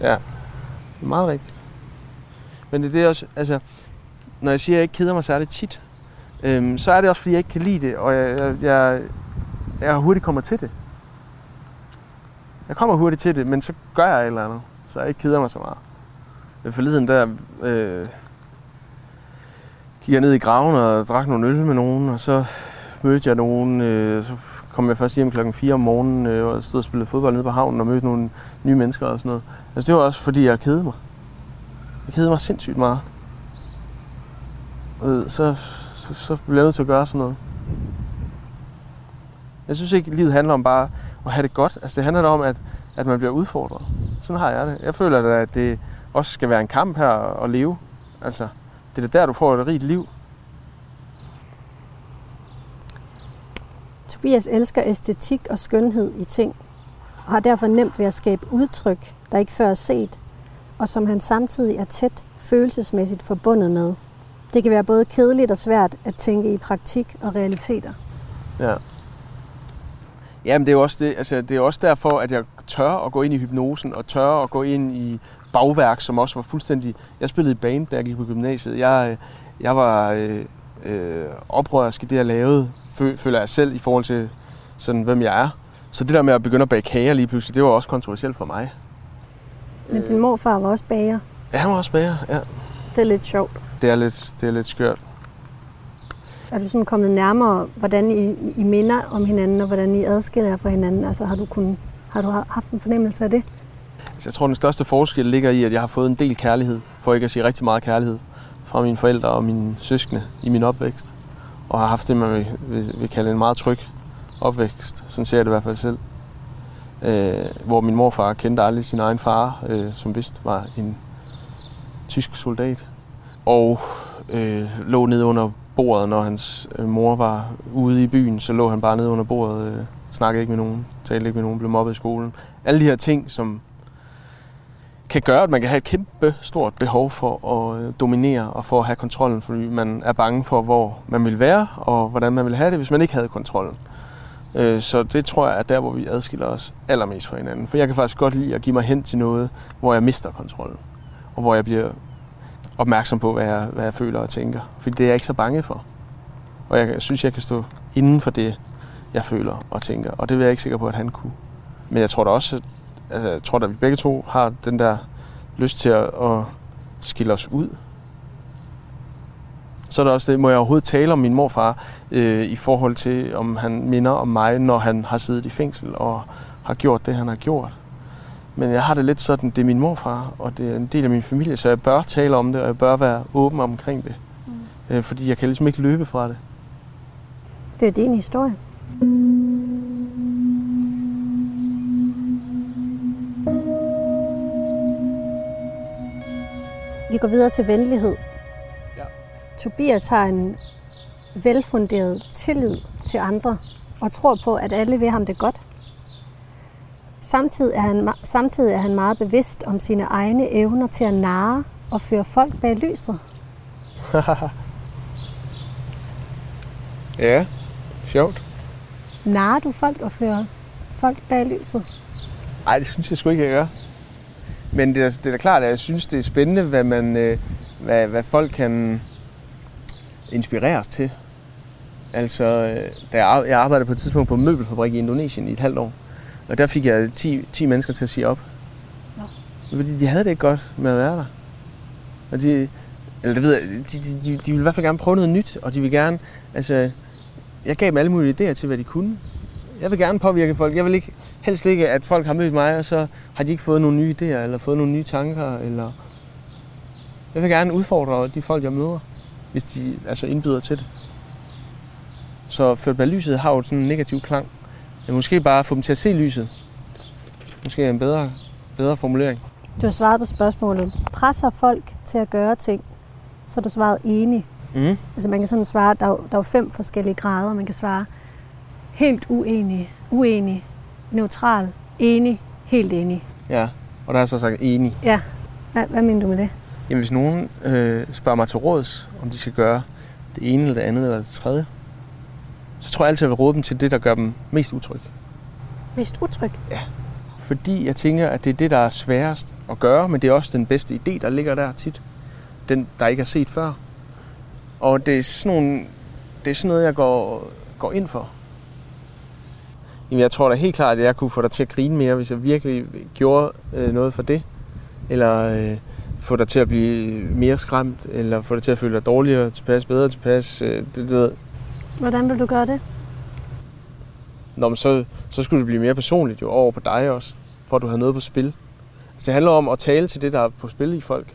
Ja, det er meget rigtigt. Men det er det også, altså, når jeg siger, at jeg ikke keder mig særligt tit, øhm, så er det også, fordi jeg ikke kan lide det, og jeg, jeg, jeg, jeg hurtigt kommer til det. Jeg kommer hurtigt til det, men så gør jeg et eller andet, så jeg ikke keder mig så meget. Forleden der øh, gik jeg ned i graven og drak nogle øl med nogen, og så mødte jeg nogen, øh, så kom jeg først hjem klokken 4 om morgenen øh, og stod og spillede fodbold nede på havnen og mødte nogle nye mennesker og sådan noget. Altså det var også fordi jeg kedede mig. Jeg kedede mig sindssygt meget. Og så, så, så blev jeg nødt til at gøre sådan noget. Jeg synes ikke, at livet handler om bare at have det godt. Altså det handler om, at, at man bliver udfordret. Sådan har jeg det. Jeg føler, at det også skal være en kamp her at leve. Altså, det er der, du får et rigt liv. Tobias elsker æstetik og skønhed i ting, og har derfor nemt ved at skabe udtryk, der ikke før er set, og som han samtidig er tæt følelsesmæssigt forbundet med. Det kan være både kedeligt og svært at tænke i praktik og realiteter. Ja. Jamen det er jo også, det, altså, det er også derfor, at jeg tør at gå ind i hypnosen, og tør at gå ind i bagværk, som også var fuldstændig... Jeg spillede i band, da jeg gik på gymnasiet. Jeg, jeg var øh, øh, oprørsk i det, jeg lavede, føler jeg selv, i forhold til, sådan, hvem jeg er. Så det der med at begynde at bage kager lige pludselig, det var også kontroversielt for mig. Men din morfar var også bager? Ja, han var også bager, ja. Det er lidt sjovt. Det er lidt, det er lidt skørt. Er du sådan kommet nærmere, hvordan I, I minder om hinanden, og hvordan I adskiller jer fra hinanden? Altså har du, kun, har du haft en fornemmelse af det? Altså, jeg tror, den største forskel ligger i, at jeg har fået en del kærlighed, for ikke at sige rigtig meget kærlighed, fra mine forældre og mine søskende i min opvækst. Og har haft det, man vil, vil, vil kalde en meget tryg opvækst. Sådan ser jeg det i hvert fald selv. Øh, hvor min morfar kendte aldrig sin egen far, øh, som vist var en tysk soldat. Og øh, lå nede under bordet, når hans øh, mor var ude i byen, så lå han bare nede under bordet, øh, snakkede ikke med nogen, talte ikke med nogen, blev mobbet i skolen. Alle de her ting, som kan gøre, at man kan have et kæmpe stort behov for at øh, dominere og for at have kontrollen, fordi man er bange for, hvor man vil være og hvordan man vil have det, hvis man ikke havde kontrollen. Øh, så det tror jeg er der, hvor vi adskiller os allermest fra hinanden. For jeg kan faktisk godt lide at give mig hen til noget, hvor jeg mister kontrollen. Og hvor jeg bliver opmærksom på, hvad jeg, hvad jeg føler og tænker. Fordi det er jeg ikke så bange for. Og jeg synes, jeg kan stå inden for det, jeg føler og tænker. Og det er jeg ikke sikker på, at han kunne. Men jeg tror da også, at, altså, jeg tror, at vi begge to har den der lyst til at, at skille os ud. Så er der også det, må jeg overhovedet tale om min morfar øh, i forhold til, om han minder om mig, når han har siddet i fængsel og har gjort det, han har gjort. Men jeg har det lidt sådan, det er min morfar, og det er en del af min familie, så jeg bør tale om det, og jeg bør være åben omkring det. Mm. Øh, fordi jeg kan ligesom ikke løbe fra det. Det er din historie. Vi går videre til venlighed. Ja. Tobias har en velfunderet tillid til andre og tror på, at alle vil ham det godt. Samtidig er, han, samtidig er han meget bevidst om sine egne evner til at narre og føre folk bag lyset. ja, sjovt. Narrer du folk og fører folk bag lyset? Nej, det synes jeg sgu ikke, jeg gør. Men det er, det er da klart, at jeg synes, det er spændende, hvad, man, øh, hvad, hvad folk kan inspireres til. Altså, øh, da jeg, jeg arbejdede på et tidspunkt på en møbelfabrik i Indonesien i et halvt år. Og der fik jeg 10, 10 mennesker til at sige op. Ja. Fordi de havde det ikke godt med at være der. Og de, eller det ved jeg, de, de, de, de ville i hvert fald gerne prøve noget nyt, og de vil gerne, altså, jeg gav dem alle mulige idéer til, hvad de kunne. Jeg vil gerne påvirke folk. Jeg vil ikke, helst ikke, at folk har mødt mig, og så har de ikke fået nogle nye idéer, eller fået nogle nye tanker, eller... Jeg vil gerne udfordre de folk, jeg møder, hvis de altså indbyder til det. Så ført bag lyset har jo sådan en negativ klang. Jeg måske bare få dem til at se lyset. Måske en bedre, bedre formulering. Du har svaret på spørgsmålet. Presser folk til at gøre ting, så du svaret enig. Mm. Altså man kan sådan svare, der er, der er fem forskellige grader. Man kan svare helt uenig, uenig, neutral, enig, helt enig. Ja, og der jeg så sagt enig. Ja, hvad, hvad mener du med det? Jamen hvis nogen øh, spørger mig til råds, om de skal gøre det ene eller det andet eller det tredje, så tror jeg altid, at jeg vil råde dem til det, der gør dem mest utryg. Mest utryg. Fordi jeg tænker, at det er det, der er sværest at gøre, men det er også den bedste idé, der ligger der tit. Den, der ikke er set før. Og det er sådan, nogle, det er sådan noget, jeg går, går ind for. Jamen, jeg tror da helt klart, at jeg kunne få dig til at grine mere, hvis jeg virkelig gjorde øh, noget for det. Eller øh, få dig til at blive mere skræmt, eller få dig til at føle dig dårligere tilpas, bedre tilpas. Øh, det, du ved. Hvordan vil du gøre det? Nå, men så, så skulle det blive mere personligt jo over på dig også, for at du har noget på spil. Altså, det handler om at tale til det, der er på spil i folk.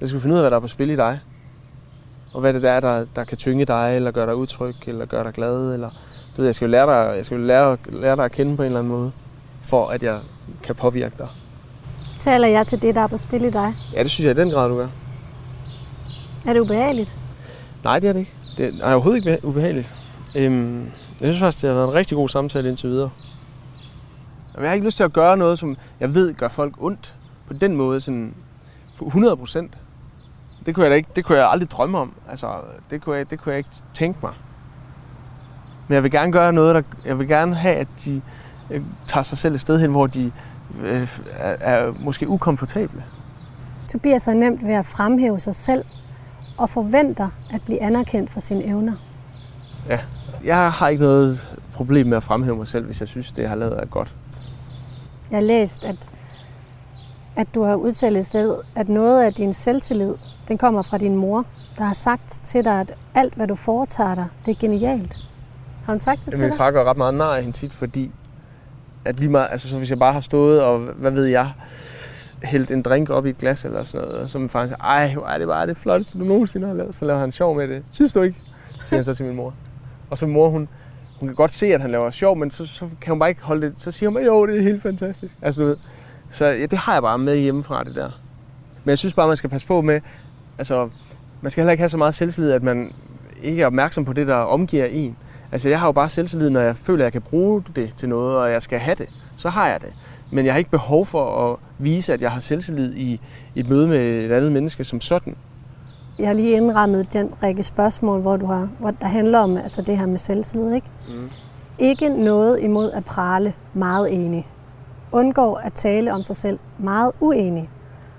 Jeg skal finde ud af, hvad der er på spil i dig. Og hvad det er, der, der kan tynge dig, eller gøre dig utryg, eller gøre dig glad. Eller, du ved, jeg skal jo lære dig, jeg skal jo lære, lære dig at kende på en eller anden måde, for at jeg kan påvirke dig. Taler jeg til det, der er på spil i dig? Ja, det synes jeg i den grad, du gør. Er det ubehageligt? Nej, det er det ikke. Det er overhovedet ikke ubehageligt. Øhm, jeg synes faktisk, det har været en rigtig god samtale indtil videre. Jamen, Jeg har ikke lyst til at gøre noget, som jeg ved gør folk ondt på den måde, sådan 100 procent. Det kunne jeg da ikke, det kunne jeg aldrig drømme om. Altså, det kunne jeg, det kunne jeg ikke tænke mig. Men jeg vil gerne gøre noget, der, jeg vil gerne have, at de øh, tager sig selv et sted hen, hvor de øh, er, er måske ukomfortable. Tobias er nemt ved at fremhæve sig selv og forventer at blive anerkendt for sine evner. Jeg har ikke noget problem med at fremhæve mig selv, hvis jeg synes, det jeg har lavet er godt. Jeg har læst, at, at du har udtalt et sted, at noget af din selvtillid, den kommer fra din mor, der har sagt til dig, at alt, hvad du foretager dig, det er genialt. Har hun sagt det til Min dig? far gør ret meget nar af hende tit, fordi at lige meget, altså så hvis jeg bare har stået og, hvad ved jeg, hældt en drink op i et glas eller sådan noget, og så min far siger, ej, hvor er det bare det flotteste, du nogensinde har lavet. Så laver han sjov med det. Synes du ikke? Siger han så til min mor. Og så min mor, hun, hun kan godt se, at han laver sjov, men så, så kan hun bare ikke holde det. Så siger hun jo, det er helt fantastisk. Altså du ved. Så ja, det har jeg bare med hjemmefra, det der. Men jeg synes bare, man skal passe på med, altså, man skal heller ikke have så meget selvtillid, at man ikke er opmærksom på det, der omgiver en. Altså, jeg har jo bare selvtillid, når jeg føler, at jeg kan bruge det til noget, og jeg skal have det. Så har jeg det. Men jeg har ikke behov for at vise, at jeg har selvtillid i et møde med et andet menneske som sådan. Jeg har lige indrammet den række spørgsmål, hvor, du har, hvor der handler om altså det her med selvtillid. Ikke? Mm. ikke noget imod at prale, meget enig. Undgår at tale om sig selv, meget uenig.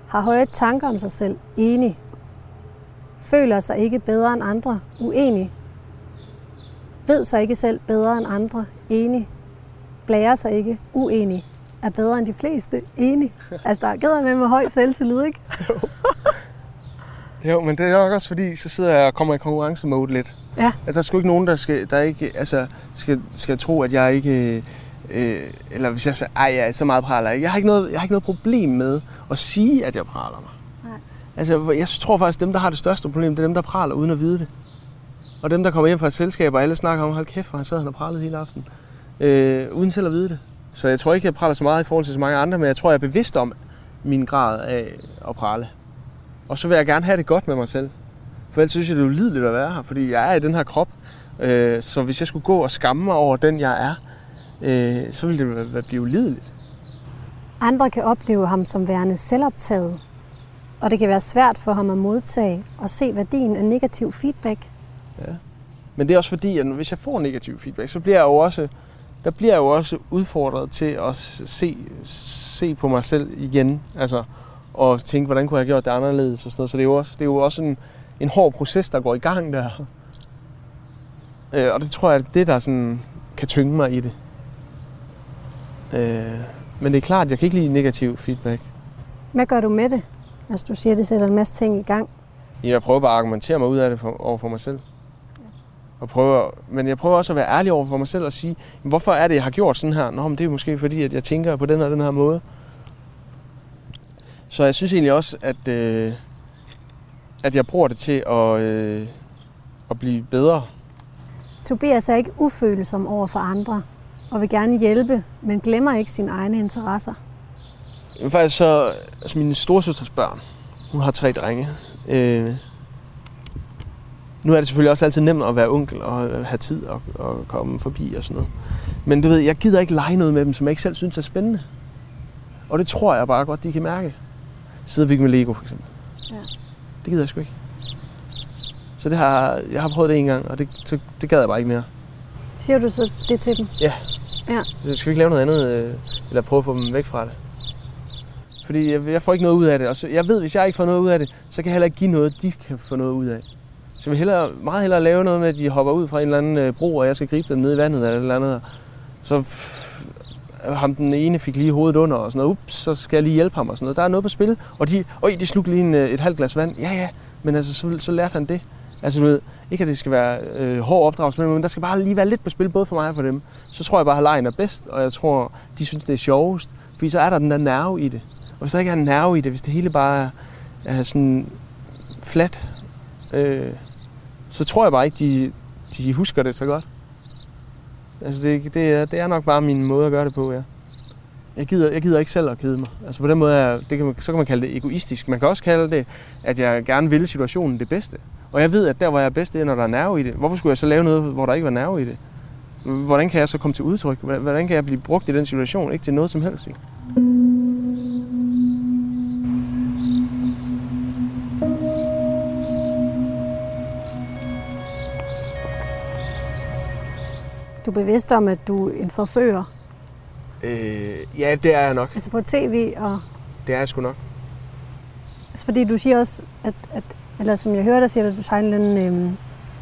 Har høje tanker om sig selv, enig. Føler sig ikke bedre end andre, uenig. Ved sig ikke selv bedre end andre, enig. Blærer sig ikke, uenig. Er bedre end de fleste, enig. Altså, der er gæder med med høj selvtillid, ikke? Jo, men det er nok også fordi, så sidder jeg og kommer i konkurrencemode lidt. Ja. Altså, der er sgu ikke nogen, der, skal, der ikke, altså, skal, skal tro, at jeg ikke... Øh, eller hvis jeg siger, ej, ja, så meget praler jeg. Jeg har ikke noget, jeg har ikke noget problem med at sige, at jeg praler mig. Nej. Altså, jeg tror faktisk, at dem, der har det største problem, det er dem, der praler uden at vide det. Og dem, der kommer hjem fra et selskab, og alle snakker om, hold kæft, hvor han sad han og pralede hele aften. Øh, uden selv at vide det. Så jeg tror ikke, jeg praler så meget i forhold til så mange andre, men jeg tror, jeg er bevidst om min grad af at prale. Og så vil jeg gerne have det godt med mig selv. For ellers synes jeg, det er ulideligt at være her, fordi jeg er i den her krop. Øh, så hvis jeg skulle gå og skamme mig over den, jeg er, øh, så ville det blive ulideligt. Andre kan opleve ham som værende selvoptaget, og det kan være svært for ham at modtage og se værdien af negativ feedback. Men det er også fordi, at hvis jeg får negativ feedback, så bliver jeg jo også, der bliver jeg jo også udfordret til at se, se på mig selv igen. Altså, og tænke, hvordan kunne jeg have gjort det anderledes og sådan noget. Så det er jo også, det er jo også en, en hård proces, der går i gang der. Øh, og det tror jeg, er det der sådan, kan tynge mig i det. Øh, men det er klart, jeg kan ikke lide negativ feedback. Hvad gør du med det? Altså, du siger, det sætter en masse ting i gang. Jeg prøver bare at argumentere mig ud af det for, over for mig selv. Og prøver, men jeg prøver også at være ærlig over for mig selv og sige, hvorfor er det, jeg har gjort sådan her? Nå, men det er måske fordi, at jeg tænker på den og den her måde. Så jeg synes egentlig også, at, øh, at jeg bruger det til at, øh, at blive bedre. Tobias er ikke ufølsom over for andre og vil gerne hjælpe, men glemmer ikke sine egne interesser. Faktisk så, altså min storsøsters børn, hun har tre drenge. Øh, nu er det selvfølgelig også altid nemt at være onkel og have tid og, og komme forbi og sådan noget. Men du ved, jeg gider ikke lege noget med dem, som jeg ikke selv synes er spændende. Og det tror jeg bare godt, de kan mærke. Sidde og med Lego for eksempel. Ja. Det gider jeg sgu ikke. Så det har, jeg har prøvet det en gang, og det, så, det gad jeg bare ikke mere. Siger du så det til dem? Ja. ja. Så skal vi ikke lave noget andet, øh, eller prøve at få dem væk fra det. Fordi jeg, jeg får ikke noget ud af det, og så, jeg ved, hvis jeg ikke får noget ud af det, så kan jeg heller ikke give noget, de kan få noget ud af. Så jeg vil hellere, meget hellere lave noget med, at de hopper ud fra en eller anden øh, bro, og jeg skal gribe den ned i vandet eller et eller andet. Så ham den ene fik lige hovedet under og sådan noget. Ups, så skal jeg lige hjælpe ham og sådan noget. Der er noget på spil. Og de, øj, de slugte lige en, øh, et halvt glas vand. Ja, ja, men altså, så, så lærte han det. Altså, du ved, ikke at det skal være øh, hård opdragelse, men der skal bare lige være lidt på spil, både for mig og for dem. Så tror jeg bare, at lejen er bedst, og jeg tror, de synes, det er sjovest. Fordi så er der den der nerve i det. Og hvis der ikke er en nerve i det, hvis det hele bare er, er sådan flat, øh, så tror jeg bare ikke, de, de husker det så godt. Altså det, det, er, det er nok bare min måde at gøre det på, ja. Jeg gider, jeg gider ikke selv at kede mig. Altså på den måde, er, det kan man, så kan man kalde det egoistisk. Man kan også kalde det, at jeg gerne vil situationen det bedste. Og jeg ved, at der, hvor jeg er bedst, det er, når der er nerve i det. Hvorfor skulle jeg så lave noget, hvor der ikke var nerve i det? Hvordan kan jeg så komme til udtryk? Hvordan kan jeg blive brugt i den situation? Ikke til noget som helst. Ikke? Du er bevidst om, at du er en forfører? Øh, ja, det er jeg nok. Altså på tv og... Det er jeg sgu nok. Altså fordi du siger også, at, at eller som jeg hører dig siger, at du tager en eller anden øh,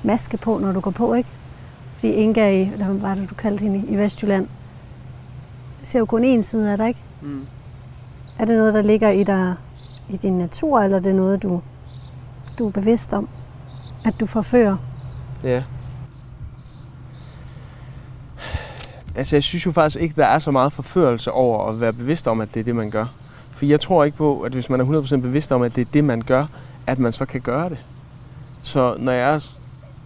maske på, når du går på, ikke? Fordi Inga i, eller hvad var det, du kaldte hende, i Vestjylland, ser jo kun én side af dig, ikke? Mm. Er det noget, der ligger i dig, i din natur, eller er det noget, du, du er bevidst om, at du forfører? Ja. Altså, jeg synes jo faktisk ikke, der er så meget forførelse over at være bevidst om, at det er det, man gør. For jeg tror ikke på, at hvis man er 100% bevidst om, at det er det, man gør, at man så kan gøre det. Så når jeg,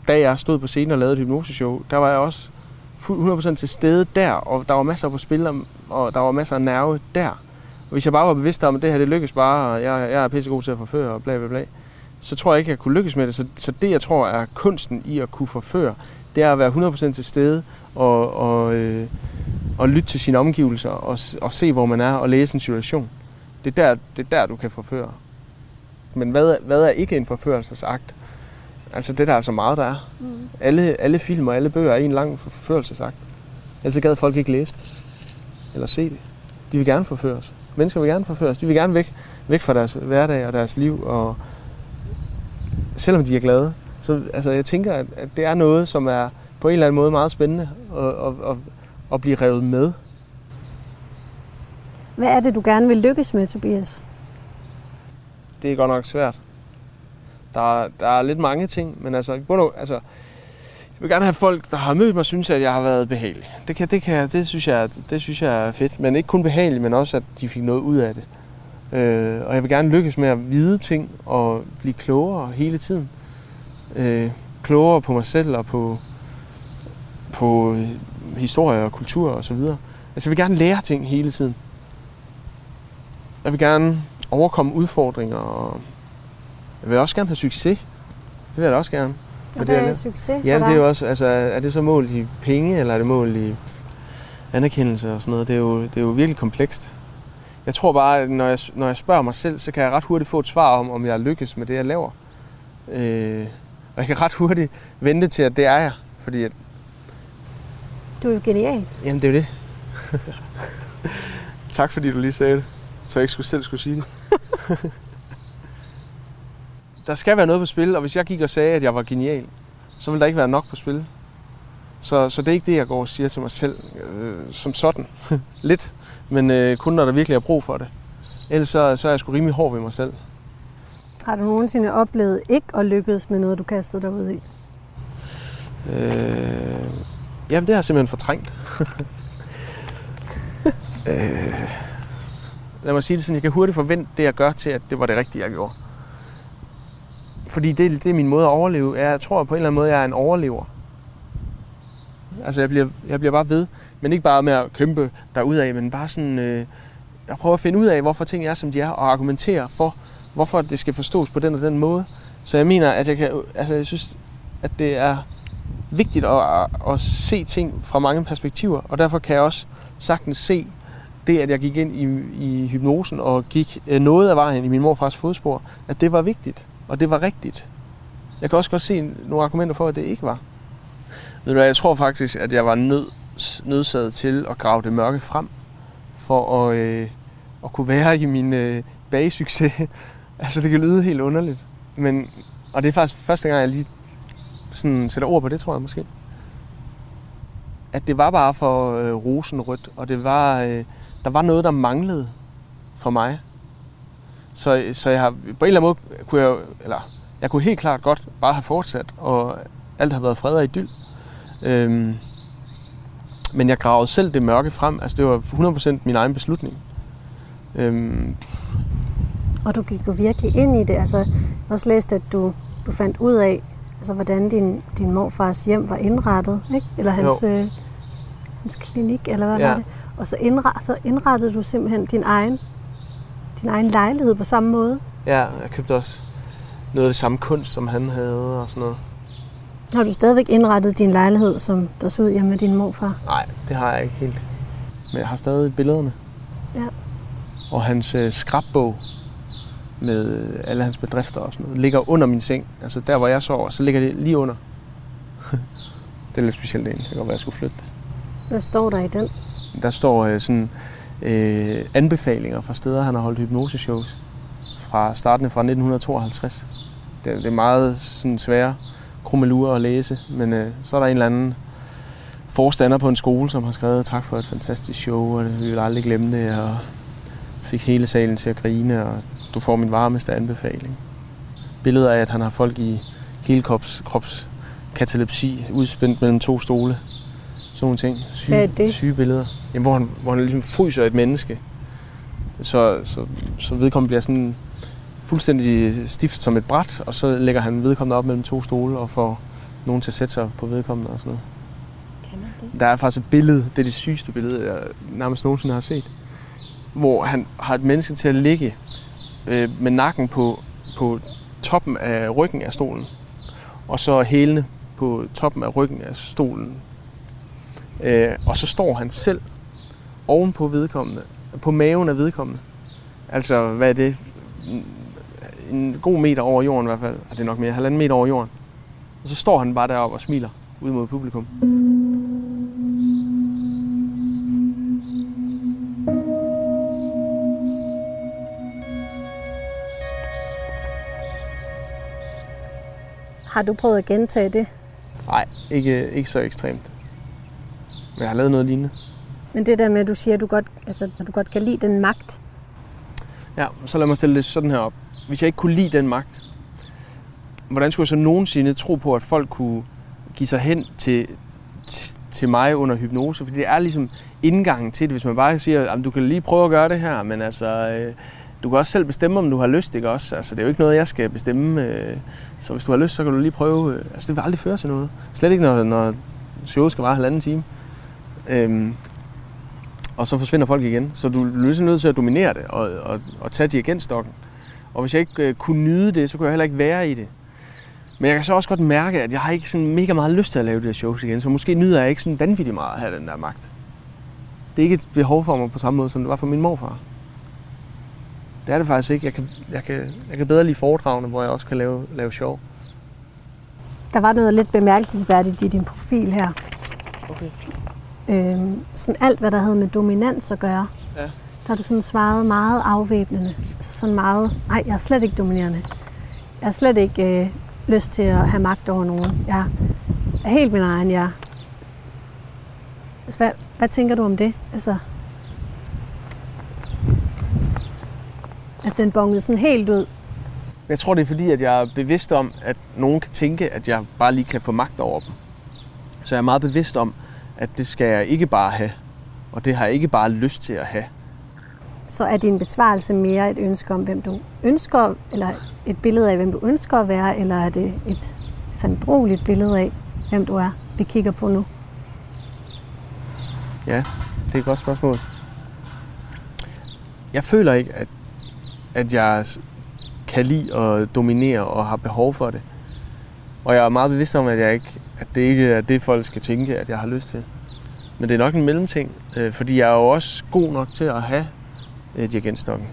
da jeg stod på scenen og lavede et hypnoseshow, der var jeg også 100% til stede der, og der var masser på spil, og der var masser af nerve der. Og hvis jeg bare var bevidst om, at det her det lykkes bare, og jeg, jeg er pissegod til at forføre, og bla bla bla, så tror jeg ikke, at jeg kunne lykkes med det. Så, så det, jeg tror er kunsten i at kunne forføre, det er at være 100% til stede og, og, øh, og lytte til sine omgivelser og, og se, hvor man er og læse en situation. Det er der, det er der du kan forføre. Men hvad, hvad er ikke en forførelsesakt? Altså det der er så meget, der er. Mm. Alle, alle film og alle bøger er en lang forførelsesakt. Ellers gad folk ikke læse det. Eller se det. De vil gerne forføres. Mennesker vil gerne forføres. De vil gerne væk, væk fra deres hverdag og deres liv. Og selvom de er glade. Så altså, jeg tænker, at, at det er noget, som er på en eller anden måde meget spændende at, at, at, at blive revet med. Hvad er det, du gerne vil lykkes med, Tobias? Det er godt nok svært. Der, der er lidt mange ting, men altså, både, altså, jeg vil gerne have folk, der har mødt mig, synes, at jeg har været behagelig. Det, kan, det, kan, det, synes jeg, det synes jeg er fedt. Men ikke kun behagelig, men også, at de fik noget ud af det. Øh, og jeg vil gerne lykkes med at vide ting og blive klogere hele tiden. Øh, klogere på mig selv og på, på historie og kultur og så videre. Altså jeg vil gerne lære ting hele tiden. Jeg vil gerne overkomme udfordringer og jeg vil også gerne have succes. Det vil jeg da også gerne. Og hvad er succes Ja, det er jo også, altså, er det så målt i penge, eller er det målt i anerkendelse og sådan noget? Det er jo, det er jo virkelig komplekst. Jeg tror bare, at når jeg, når jeg spørger mig selv, så kan jeg ret hurtigt få et svar om, om jeg lykkes med det, jeg laver. Øh, og jeg kan ret hurtigt vente til, at det er jeg. Fordi at, du er jo genial. Jamen, det er jo det. tak, fordi du lige sagde det, så jeg ikke skulle selv skulle sige det. der skal være noget på spil, og hvis jeg gik og sagde, at jeg var genial, så ville der ikke være nok på spil. Så, så det er ikke det, jeg går og siger til mig selv øh, som sådan. Lidt, men øh, kun når der virkelig er brug for det. Ellers så, så er jeg sgu rimelig hård ved mig selv. Har du nogensinde oplevet ikke at lykkes med noget, du kastede dig ud i? Øh, jamen, det har jeg simpelthen fortrængt. øh, lad mig sige det sådan, jeg kan hurtigt forvente det, jeg gør, til at det var det rigtige, jeg gjorde. Fordi det, det er min måde at overleve. Jeg tror på en eller anden måde, jeg er en overlever. Altså, jeg bliver, jeg bliver bare ved. Men ikke bare med at kæmpe derudad, men bare sådan... Øh, jeg prøver at finde ud af, hvorfor ting er, som de er, og argumentere for, hvorfor det skal forstås på den og den måde. Så jeg mener, at jeg kan... Altså, jeg synes, at det er vigtigt at, at, at se ting fra mange perspektiver, og derfor kan jeg også sagtens se det, at jeg gik ind i, i hypnosen og gik øh, noget af vejen i min morfars fodspor, at det var vigtigt, og det var rigtigt. Jeg kan også godt se nogle argumenter for, at det ikke var. Ved du hvad, jeg tror faktisk, at jeg var nød, nødsaget til at grave det mørke frem, for at, øh, at kunne være i min øh, bagesucces. altså, det kan lyde helt underligt. Men, og det er faktisk første gang, jeg lige sådan sætter ord på det, tror jeg måske. At det var bare for øh, rosenrødt, og det var, øh, der var noget, der manglede for mig. Så, så jeg har, på en eller anden måde kunne jeg, eller jeg kunne helt klart godt bare have fortsat, og alt har været fred og idyll. Øhm, men jeg gravede selv det mørke frem. Altså det var 100% min egen beslutning. Øhm. Og du gik jo virkelig ind i det. Altså, jeg har også læst, at du, du fandt ud af, altså, hvordan din, din morfars hjem var indrettet, ikke? Eller hans, øh, hans klinik, eller hvad ja. var det? Og så, indret, så indrettede du simpelthen din egen, din egen lejlighed på samme måde. Ja, jeg købte også noget af det samme kunst, som han havde og sådan noget. Har du stadigvæk indrettet din lejlighed, som der så ud hjemme med din morfar? Nej, det har jeg ikke helt. Men jeg har stadig billederne. Ja. Og hans øh, skrabbog med alle hans bedrifter og sådan noget, ligger under min seng. Altså der, hvor jeg sover, så ligger det lige under. det er lidt specielt egentlig. Det kan godt være, jeg skulle flytte det. Hvad står der i den? Der står øh, sådan øh, anbefalinger fra steder, han har holdt hypnoseshows fra starten fra 1952. Det, det er meget sådan svære krummelure at læse, men øh, så er der en eller anden forstander på en skole, som har skrevet tak for et fantastisk show, og vi vil aldrig glemme det, og fik hele salen til at grine, og du får min varmeste anbefaling. Billeder af, at han har folk i hele krops, krops katalepsi udspændt mellem to stole. Sådan nogle ting. Syge, Hvad er det? syge billeder. Jamen, hvor, han, hvor han ligesom fryser et menneske. Så, så, så vedkommende bliver sådan fuldstændig stift som et bræt, og så lægger han vedkommende op mellem to stole og får nogen til at sætte sig på vedkommende og sådan noget. Der er faktisk et billede, det er det sygeste billede, jeg nærmest nogensinde har set, hvor han har et menneske til at ligge øh, med nakken på, på toppen af ryggen af stolen, og så hælene på toppen af ryggen af stolen. Øh, og så står han selv oven på vedkommende, på maven af vedkommende. Altså, hvad er det? en god meter over jorden i hvert fald, det er nok mere, halvanden meter over jorden. Og så står han bare deroppe og smiler ud mod publikum. Har du prøvet at gentage det? Nej, ikke, ikke så ekstremt. Men jeg har lavet noget lignende. Men det der med, at du siger, at du godt, altså, at du godt kan lide den magt. Ja, så lad mig stille det sådan her op hvis jeg ikke kunne lide den magt, hvordan skulle jeg så nogensinde tro på, at folk kunne give sig hen til, til, til mig under hypnose? Fordi det er ligesom indgangen til det. Hvis man bare siger, at du kan lige prøve at gøre det her, men altså, øh, du kan også selv bestemme, om du har lyst, ikke også? Altså, det er jo ikke noget, jeg skal bestemme. Øh, så hvis du har lyst, så kan du lige prøve. Øh, altså, det vil aldrig føre til noget. Slet ikke, når, når showet skal vare halvanden time. Øhm, og så forsvinder folk igen. Så du er ligesom nødt til at dominere det og, og, og tage dirigentstokken. Og hvis jeg ikke øh, kunne nyde det, så kunne jeg heller ikke være i det. Men jeg kan så også godt mærke, at jeg har ikke sådan mega meget lyst til at lave det her shows igen, så måske nyder jeg ikke sådan vanvittigt meget at have den der magt. Det er ikke et behov for mig på samme måde, som det var for min morfar. Det er det faktisk ikke. Jeg kan, jeg kan, jeg kan bedre lide foredragene, hvor jeg også kan lave, lave show. Der var noget lidt bemærkelsesværdigt i din profil her. Okay. Øhm, sådan alt, hvad der havde med dominans at gøre. Ja. Der har du sådan svaret meget afvæbnende sådan meget, nej, jeg er slet ikke dominerende. Jeg har slet ikke øh, lyst til at have magt over nogen. Jeg er helt min egen, jeg. Altså, hvad, hvad tænker du om det? Altså, at den bongede sådan helt ud. Jeg tror, det er fordi, at jeg er bevidst om, at nogen kan tænke, at jeg bare lige kan få magt over dem. Så jeg er meget bevidst om, at det skal jeg ikke bare have. Og det har jeg ikke bare lyst til at have. Så er din besvarelse mere et ønske om, hvem du ønsker, eller et billede af, hvem du ønsker at være, eller er det et sandroligt billede af, hvem du er, vi kigger på nu? Ja, det er et godt spørgsmål. Jeg føler ikke, at, at jeg kan lide at dominere og har behov for det. Og jeg er meget bevidst om, at, jeg ikke, at det ikke er det, folk skal tænke, at jeg har lyst til. Men det er nok en mellemting, øh, fordi jeg er jo også god nok til at have øh, dirigentstokken.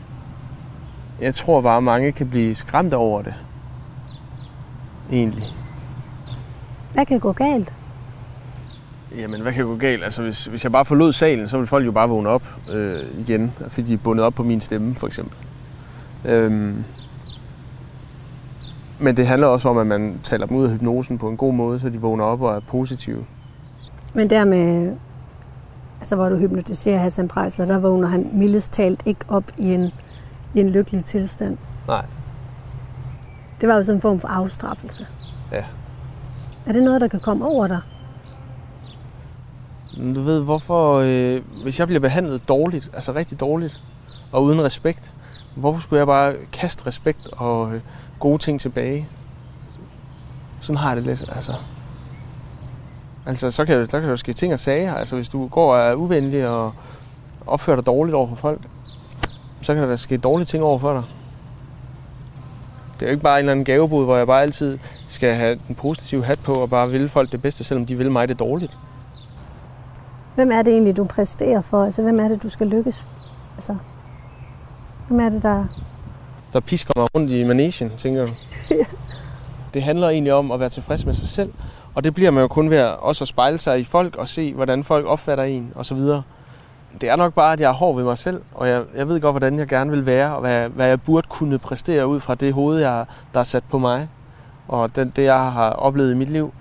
Jeg tror bare, at mange kan blive skræmt over det. Egentlig. Hvad kan gå galt? Jamen, hvad kan gå galt? Altså, hvis, hvis jeg bare forlod salen, så vil folk jo bare vågne op øh, igen, fordi de er bundet op på min stemme, for eksempel. Øhm, men det handler også om, at man taler dem ud af hypnosen på en god måde, så de vågner op og er positive. Men der med, altså hvor du hypnotiserer Hassan Prejsler, der vågner han mildest talt ikke op i en, i en lykkelig tilstand. Nej. Det var jo sådan en form for afstraffelse. Ja. Er det noget, der kan komme over dig? Du ved, hvorfor, øh, hvis jeg bliver behandlet dårligt, altså rigtig dårligt, og uden respekt, hvorfor skulle jeg bare kaste respekt og øh, gode ting tilbage? Sådan har jeg det lidt, altså. Altså, så kan, der kan jo ske ting og sager. Altså, hvis du går og er uvenlig og opfører dig dårligt over for folk, så kan der ske dårlige ting over for dig. Det er jo ikke bare en eller anden gavebod, hvor jeg bare altid skal have den positive hat på og bare ville folk det bedste, selvom de vil mig det dårligt. Hvem er det egentlig, du præsterer for? Altså, hvem er det, du skal lykkes? Altså, hvem er det, der... Der pisker mig rundt i manesien, tænker? Ja. Det handler egentlig om at være tilfreds med sig selv. Og det bliver man jo kun ved at også at spejle sig i folk og se, hvordan folk opfatter en og så videre. Det er nok bare, at jeg er hård ved mig selv, og jeg, jeg ved godt, hvordan jeg gerne vil være, og hvad, hvad jeg burde kunne præstere ud fra det hoved, jeg, der er sat på mig, og det, det, jeg har oplevet i mit liv.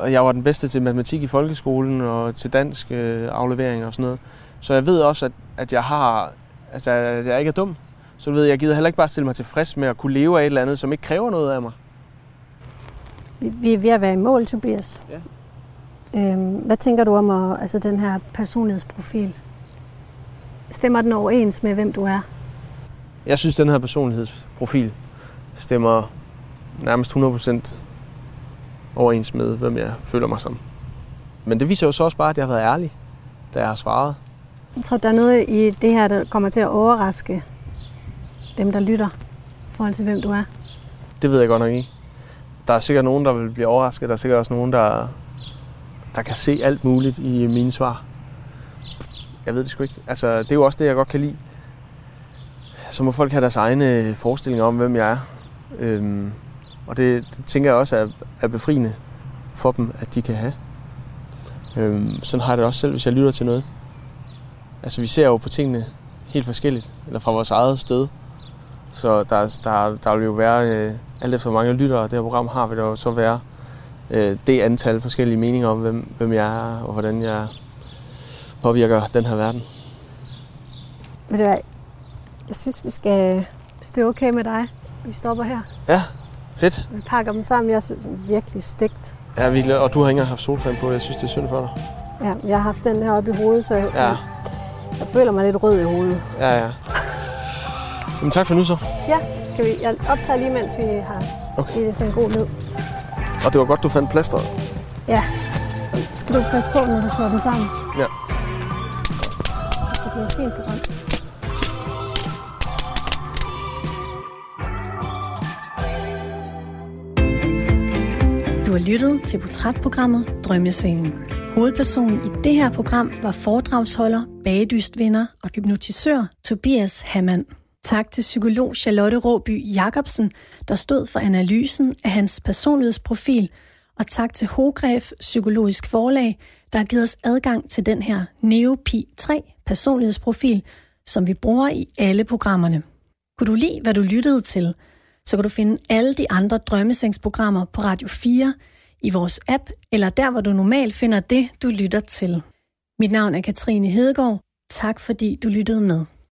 Og jeg var den bedste til matematik i folkeskolen og til dansk øh, aflevering og sådan noget. Så jeg ved også, at, at jeg har, altså, jeg ikke er dum. Så du ved, jeg gider heller ikke bare stille mig tilfreds med at kunne leve af et eller andet, som ikke kræver noget af mig. Vi, vi er ved at være i mål, Tobias. Ja. Øhm, hvad tænker du om at, altså, den her personlighedsprofil? Stemmer den overens med, hvem du er? Jeg synes, den her personlighedsprofil stemmer nærmest 100% overens med, hvem jeg føler mig som. Men det viser jo så også bare, at jeg har været ærlig, da jeg har svaret. Jeg tror, der er noget i det her, der kommer til at overraske dem, der lytter, i forhold til, hvem du er. Det ved jeg godt nok ikke. Der er sikkert nogen, der vil blive overrasket. Der er sikkert også nogen, der, der kan se alt muligt i mine svar. Jeg ved det sgu ikke. Altså, det er jo også det, jeg godt kan lide. Så må folk have deres egne øh, forestillinger om, hvem jeg er. Øhm, og det, det tænker jeg også er, er befriende for dem, at de kan have. Øhm, sådan har jeg det også selv, hvis jeg lytter til noget. Altså, vi ser jo på tingene helt forskelligt, eller fra vores eget sted. Så der, der, der vil jo være, øh, alt efter mange lyttere det her program har, vil der jo så være øh, det antal forskellige meninger om, hvem, hvem jeg er, og hvordan jeg påvirker den her verden. Ved du hvad? Jeg synes, vi skal, hvis det er okay med dig, vi stopper her. Ja, fedt. Vi pakker dem sammen. Jeg er virkelig stegt. Ja, vi glade. Og du har ikke engang haft solcreme på. Jeg synes, det er synd for dig. Ja, jeg har haft den her oppe i hovedet, så Ja, jeg føler mig lidt rød i hovedet. ja, ja. Jamen tak for nu så. Ja, skal vi, jeg optager lige, mens vi har Okay. givet det sådan en god lyd. Og det var godt, du fandt plasteret. Ja. Skal du passe på, når du slår den sammen? Ja. Det bliver fint program. Du har lyttet til portrætprogrammet Drømmescenen. Hovedpersonen i det her program var foredragsholder, bagedystvinder og hypnotisør Tobias Hammann. Tak til psykolog Charlotte Råby Jacobsen, der stod for analysen af hans personlighedsprofil, og tak til Hogref Psykologisk Forlag, der har givet os adgang til den her Neopi 3 personlighedsprofil, som vi bruger i alle programmerne. Kunne du lide, hvad du lyttede til, så kan du finde alle de andre drømmesengsprogrammer på Radio 4, i vores app, eller der, hvor du normalt finder det, du lytter til. Mit navn er Katrine Hedegaard. Tak fordi du lyttede med.